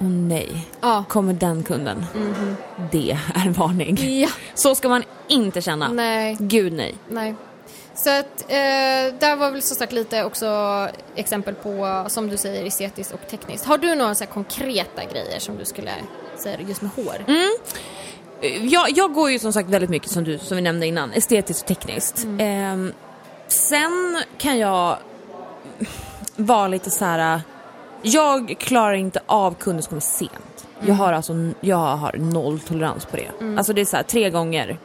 åh nej, Ja. kommer den kunden? Det är varning. Ja. Så ska man inte känna. Nej. Gud nej. Nej. Så att eh, där var väl som sagt lite också exempel på, som du säger, estetiskt och tekniskt. Har du några så konkreta grejer som du skulle säga just med hår? Jag, jag går ju som sagt väldigt mycket som du, som vi nämnde innan, estetiskt och tekniskt. Ehm, sen kan jag vara lite så här. Jag klarar inte av kunder som kommer sent. Jag har alltså, jag har noll tolerans på det. Alltså det är så här, tre gånger,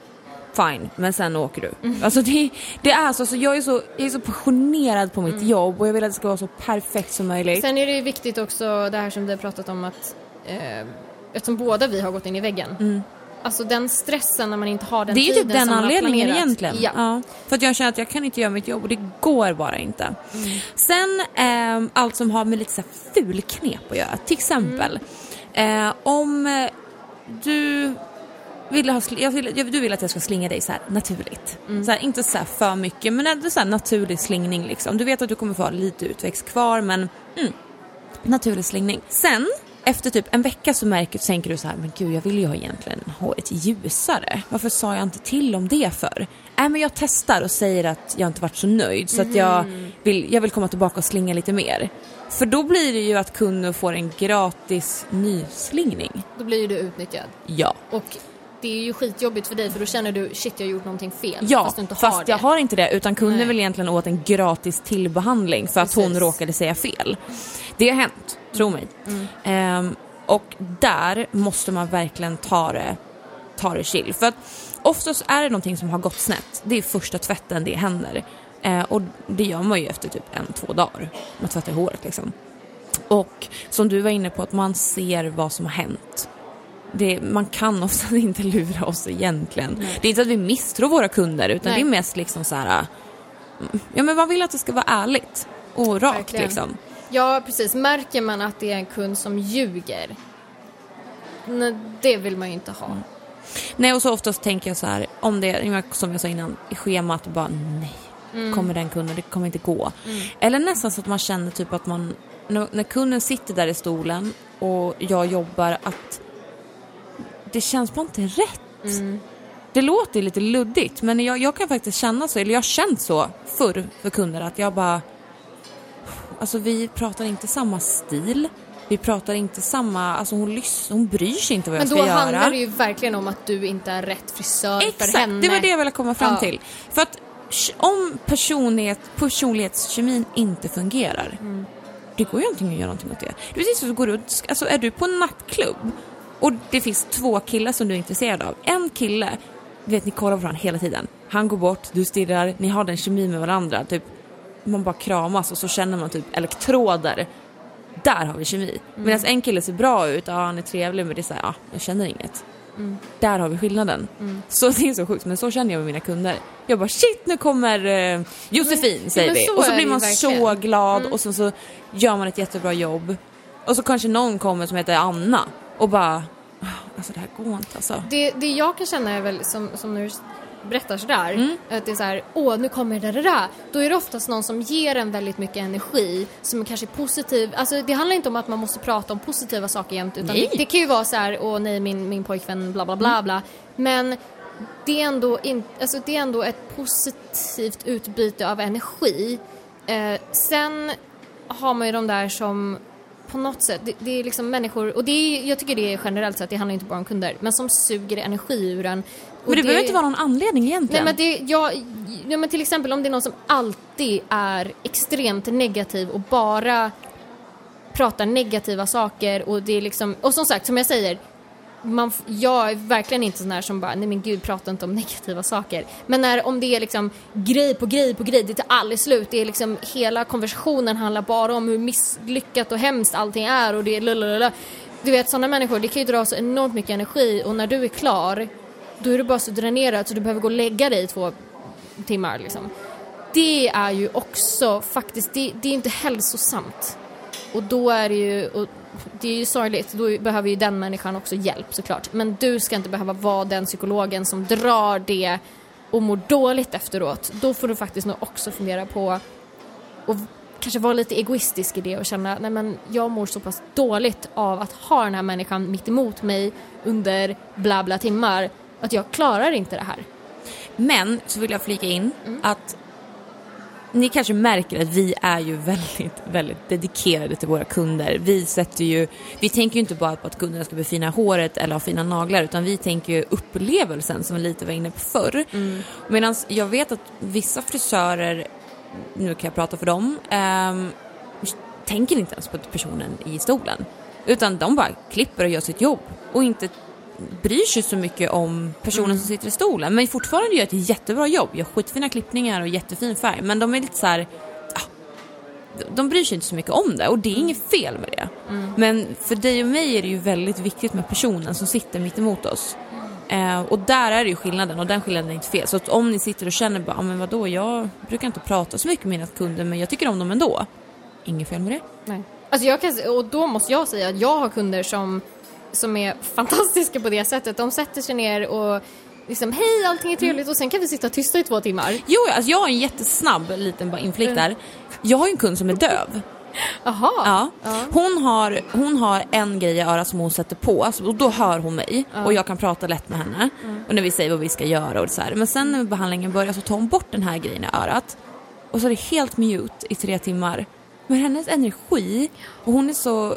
fine, men sen åker du. Alltså det, det är så, så jag är så, jag är så passionerad på mitt jobb och jag vill att det ska vara så perfekt som möjligt. Sen är det ju viktigt också det här som vi har pratat om att eh, eftersom båda vi har gått in i väggen. Alltså den stressen när man inte har den Det är ju tiden typ den anledningen egentligen. Ja. För att jag känner att jag kan inte göra mitt jobb och det går bara inte. Sen ehm, allt som har med lite så här fulknep att göra. Till exempel eh, om eh, du vill ha, jag vill, du vill att jag ska slinga dig så här naturligt. Så här, inte så här för mycket men ändå så här naturlig slingning liksom. Du vet att du kommer få ha lite utväxt kvar men mm, naturlig slingning. Sen efter typ en vecka så märker, tänker du så här, men gud jag vill ju ha egentligen håret ljusare. Varför sa jag inte till om det för? Nej men jag testar och säger att jag inte varit så nöjd så att jag vill, jag vill komma tillbaka och slinga lite mer. För då blir det ju att kunden får en gratis nyslingning. Då blir ju du utnyttjad. Ja. Och det är ju skitjobbigt för dig för då känner du shit jag har gjort någonting fel. Ja, fast du inte fast har det. jag har inte det utan kunden Nej. vill egentligen åt en gratis tillbehandling för att hon råkade säga fel. Det har hänt, tro mig. Mm. Ehm, och där måste man verkligen ta det, ta det chill. För att oftast är det någonting som har gått snett. Det är första tvätten det händer. Eh, och det gör man ju efter typ en, två dagar. Man tvättar håret liksom. Och som du var inne på, att man ser vad som har hänt. Det, man kan ofta inte lura oss egentligen. Det är inte att vi misstror våra kunder utan Nej. det är mest liksom så här. mm, Ja men man vill att det ska vara ärligt och rakt Verkligen. liksom. Ja, precis. Märker man att det är en kund som ljuger, det vill man ju inte ha. Nej och så oftast tänker jag så här, om det, som jag sa innan, i schemat bara nej. Kommer den kunden, det kommer inte gå. Eller nästan så att man känner typ att man, när, kunden sitter där i stolen och jag jobbar, att det känns bara inte rätt. Det låter lite luddigt men jag, jag kan faktiskt känna så, eller jag har känt så förr för kunder att jag bara, alltså vi pratar inte samma stil. Vi pratar inte samma, alltså hon, lys- hon bryr sig inte vad Men jag då ska göra. handlar det ju verkligen om att du inte är rätt frisör för Exakt, henne. det var det jag ville komma fram Ja. till. För att om personlighet, personlighetskemin inte fungerar, Mm. det går ju inte att göra någonting åt det. Det är precis som att gå runt, alltså är du på en nattklubb och det finns två killar som du är intresserad av. En kille, du vet ni kollar på varandra hela tiden. Han går bort, du stirrar, ni har den kemin med varandra. Typ, man bara kramas och så känner man typ elektroder. Där har vi kemi. Mm. Medan en kille ser bra ut, ja han är trevlig men det är såhär, ja jag känner inget. Mm. Där har vi skillnaden. Så det är så sjukt, men så känner jag med mina kunder. Jag bara shit nu kommer eh, Josefin Men- säger vi. Och så blir man ju så verkligen. Mm. glad och så, så gör man ett jättebra jobb. Och så kanske någon kommer som heter Anna och bara, "Ah, alltså det här går inte alltså. Det, det jag kan känna är väl som, som när du berättar sådär, Mm. att det är såhär, åh nu kommer det där. Då är det oftast någon som ger en väldigt mycket energi, som är kanske positiv. Alltså det handlar inte om att man måste prata om positiva saker jämt, utan. Mm. det, det kan ju vara så här, åh nej min, min pojkvän bla bla bla bla. Men det är, ändå in, alltså det är ändå ett positivt utbyte av energi. Eh, sen har man ju de där som på något sätt, det, det är liksom människor, och det är, jag tycker det är generellt sett, det handlar inte bara om kunder, men som suger energi ur en. Och Men det, behöver inte vara någon anledning Nej egentligen. men, det, ja, ja, men till exempel om det är någon som alltid är extremt negativ och bara pratar negativa saker och det är liksom, och som sagt som jag säger, man, jag är verkligen inte sån här som bara, nej men gud prata inte om negativa saker. Men när, om det är liksom grej på grej på grej, det tar aldrig slut. Det är liksom, hela konversationen handlar bara om hur misslyckat och hemskt allting är och det är lalalala. Du vet sådana människor, det kan ju dra så enormt mycket energi och när du är klar, då är du bara så dränerad så du behöver gå och lägga dig i två timmar liksom. Det är ju också faktiskt, det, det är inte hälsosamt. Och då är det ju, och det är ju sorgligt, då behöver ju den människan också hjälp såklart. Men du ska inte behöva vara den psykologen som drar det och mår dåligt efteråt. Då får du faktiskt nog också fundera på och kanske vara lite egoistisk i det och känna nej men jag mår så pass dåligt av att ha den här människan mitt emot mig under bla bla timmar att jag klarar inte det här. Men så vill jag flika in Mm. att ni kanske märker att vi är ju väldigt, väldigt dedikerade till våra kunder. Vi sätter ju, vi tänker ju inte bara på att kunderna ska befina håret eller ha fina naglar utan vi tänker ju upplevelsen som vi lite var inne på förr. Mm. Medan jag vet att vissa frisörer, nu kan jag prata för dem, ehm, tänker inte ens på personen i stolen. Utan de bara klipper och gör sitt jobb och inte bryr sig så mycket om personen Mm. som sitter i stolen men fortfarande gör ett jättebra jobb, gör skitfina klippningar och jättefin färg men de är lite så här. ah, de bryr sig inte så mycket om det och det är inget fel med det. Mm. Men för dig och mig är det ju väldigt viktigt med personen som sitter mitt emot oss. Eh, och där är det ju skillnaden och den skillnaden är inte fel. Så om ni sitter och känner bara, ah, men vadå, jag brukar inte prata så mycket med mina kunder men jag tycker om dem ändå. Inget fel med det. Nej. Alltså jag kan, och då måste jag säga att jag har kunder som, som är fantastiska på det sättet. De sätter sig ner och liksom hej allting är trevligt och sen kan vi sitta tysta i två timmar. Jo, alltså jag har en jättesnabb liten bara inflick där. Jag har ju en kund som är döv. Jaha. Ja. Ja. Hon, har, hon har en grej i örat som hon sätter på alltså, och då hör hon mig och jag kan prata lätt med henne. Och när vi säger vad vi ska göra och så här. Men sen när behandlingen börjar så tar hon bort den här grejen i örat. Och så är det helt mute i tre timmar. Men hennes energi, och hon är så...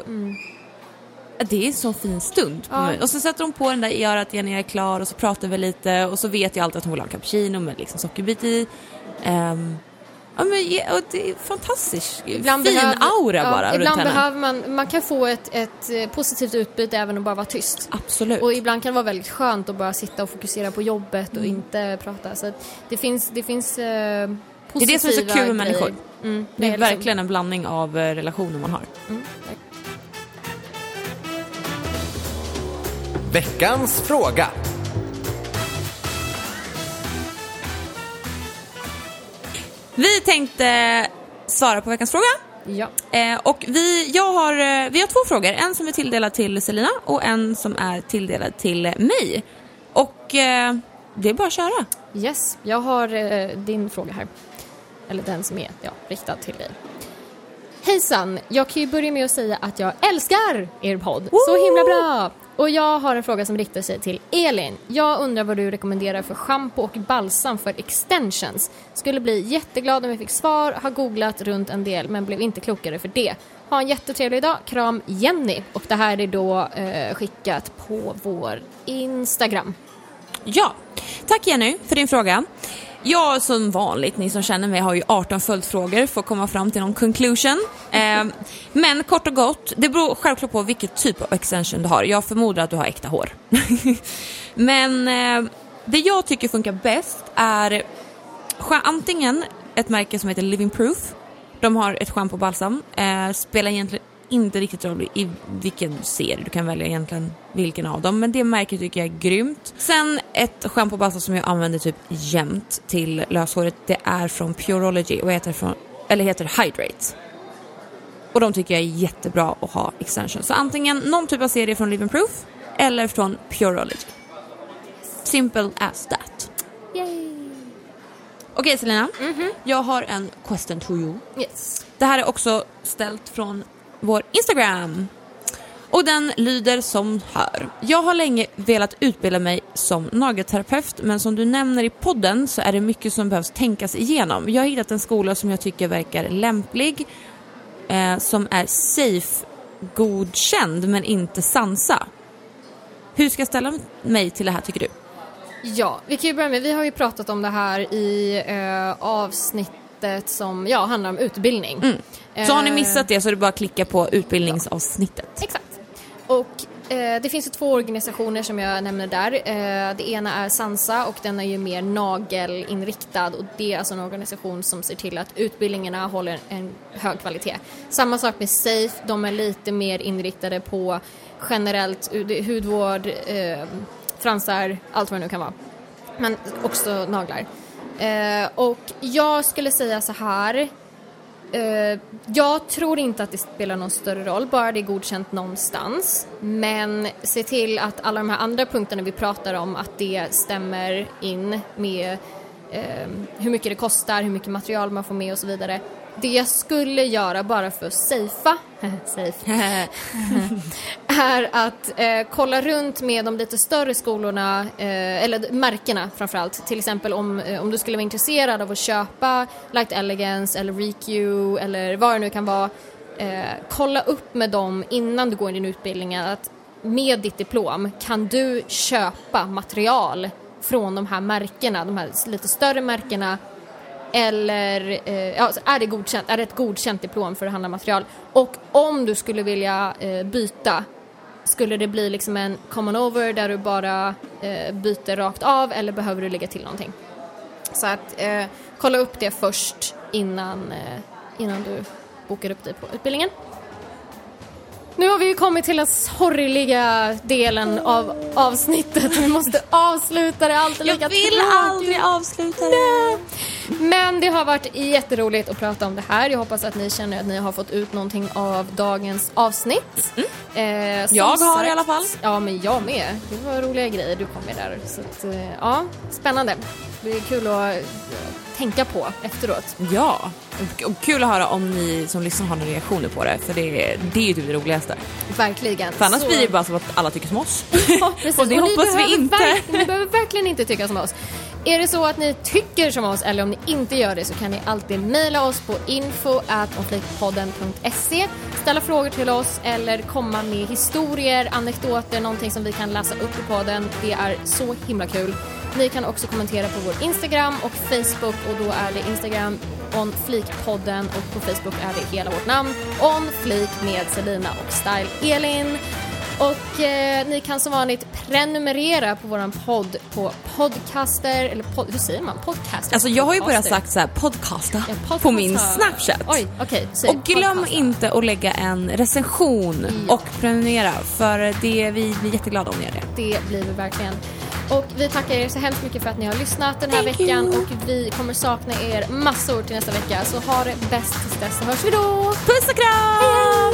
det är en sån fin stund på Ja. Och så sätter hon på den där igen när jag är klar och så pratar vi lite och så vet jag alltid att hon vill ha en cappuccino med liksom sockerbit i. Ehm, ja, men, och det är fantastiskt. fin behöver- aura ja, bara runt Ibland henne. behöver man, man kan få ett, ett eh, positivt utbyte även att bara vara tyst. Absolut. Och ibland kan det vara väldigt skönt att bara sitta och fokusera på jobbet Mm. och inte prata. Så att det finns, det finns eh, det är positiva det som är så kul med människor. Mm, Det är liksom- verkligen en blandning av eh, relationer man har. Mm. Veckans fråga. Vi tänkte svara på veckans fråga. Ja. Eh, och vi, jag har, eh, vi har två frågor. En som är tilldelad till Selina och en som är tilldelad till mig. Och eh, det är bara att köra. Yes, jag har eh, din fråga här. Eller den som är ja, riktad till dig. Hejsan! Jag kan ju börja med att säga att jag älskar er podd. Så himla bra! Och jag har en fråga som riktar sig till Elin. Jag undrar vad du rekommenderar för schampo och balsam för extensions. Skulle bli jätteglad om jag fick svar, har googlat runt en del men blev inte klokare för det. Ha en jättetrevlig dag. Kram Jenny. Och det här är då eh, skickat på vår Instagram. Ja, tack Jenny för din fråga. Jag som vanligt, ni som känner mig har ju 18 följdfrågor för att komma fram till någon conclusion. Eh, men kort och gott, det beror självklart på vilket typ av extension du har. Jag förmodar att du har äkta hår. men eh, det jag tycker funkar bäst är antingen ett märke som heter Living Proof. De har ett schampo och balsam. Eh, spelar egentligen inte riktigt roll i vilken serie, du kan välja egentligen vilken av dem. Men det märket tycker jag är grymt. Sen ett schampo och balsam som jag använder typ jämt till löshåret, det är från Purology och heter, från, eller heter Hydrate. Och de tycker jag är jättebra att ha extension. Så antingen någon typ av serie från Living Proof eller från Purology. Simple as that. Yay! Okej Selina, jag har en question to you. Yes. Det här är också ställt från vår Instagram. Och den lyder som hör. Jag har länge velat utbilda mig som nagelterapeut men som du nämner i podden så är det mycket som behövs tänkas igenom. Jag har hittat en skola som jag tycker verkar lämplig, eh, som är safe godkänd men inte Sansa. Hur ska jag ställa mig till det här tycker du? Ja, vi kan ju börja med, vi har ju pratat om det här i eh, avsnittet som ja, handlar om utbildning. Så har ni Eh, missat det så är det bara att klicka på utbildningsavsnittet. Exakt. Och eh, det finns ju två organisationer som jag nämner där. Eh, det ena är Sansa och den är ju mer nagelinriktad och det är alltså en organisation som ser till att utbildningarna håller en hög kvalitet. Samma sak med Safe, de är lite mer inriktade på generellt hu- hudvård, fransar, allt vad det nu kan vara. Men också naglar. Eh, och jag skulle säga så här. Eh, jag tror inte att det spelar någon större roll, bara det är godkänt någonstans. Men se till att alla de här andra punkterna vi pratar om, att det stämmer in med eh, hur mycket det kostar, hur mycket material man får med och så vidare. Det jag skulle göra bara för att safea, är att eh, kolla runt med de lite större skolorna, eh, eller märkena framförallt. Till exempel om, eh, om du skulle vara intresserad av att köpa Light Elegance eller ReQ eller vad det nu kan vara. Eh, kolla upp med dem innan du går in din utbildning att med ditt diplom kan du köpa material från de här märkena, de här lite större märkena eller eh, ja, alltså, är, det godkänt, är det ett godkänt diplom för att handla material? Och om du skulle vilja eh, byta, skulle det bli liksom en common over där du bara eh, byter rakt av eller behöver du lägga till någonting? Så att eh, kolla upp det först innan, eh, innan du bokar upp dig på utbildningen. Nu har vi ju kommit till den sorgliga delen av avsnittet. Vi måste avsluta det, allt är Jag lika vill tråkigt. aldrig avsluta det. Men det har varit jätteroligt att prata om det här. Jag hoppas att ni känner att ni har fått ut någonting av dagens avsnitt. Eh, Mm. Jag har sagt- i alla fall. Ja, men jag med. Det var roliga grejer du kom med där. Så att, eh, ja, spännande. Det är kul att eh, tänka på efteråt. Ja, kul att höra om ni som lyssnar har några reaktioner på det, för det, det är ju typ det roligaste. Verkligen. För annars Så- blir det bara som att alla tycker som oss. Ja. Och det ni hoppas vi inte. ni behöver verkligen inte tycka som oss. Är det så att ni tycker som oss eller om ni inte gör det så kan ni alltid mejla oss på info.konfliktpodden.se ställa frågor till oss eller komma med historier, anekdoter, någonting som vi kan läsa upp i podden. Det är så himla kul. Ni kan också kommentera på vår Instagram och Facebook och då är det Instagram On Flik-podden och på Facebook är det hela vårt namn On Flik med Selina och Style Elin. Och eh, ni kan som vanligt prenumerera på våran podd på podcaster, eller pod, hur säger man? Podcaster? Alltså jag har ju Podcaster. sagt så här podcasta Ja, podcast. på min Snapchat. Oj, okej. säg Och glöm podcasta. inte att lägga en recension Ja. och prenumerera för det, vi blir jätteglada om ni gör det. Det blir vi verkligen. Och vi tackar er så hemskt mycket för att ni har lyssnat den här Thank veckan you. och vi kommer sakna er massor till nästa vecka. Så ha det bäst tills dess så hörs vi då! Puss och kram!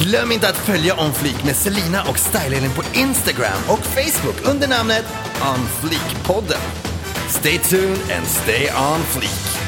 Glöm inte att följa On Fleek med Selina och Style på Instagram och Facebook under namnet On Fleek-podden. Stay tuned and stay on fleek.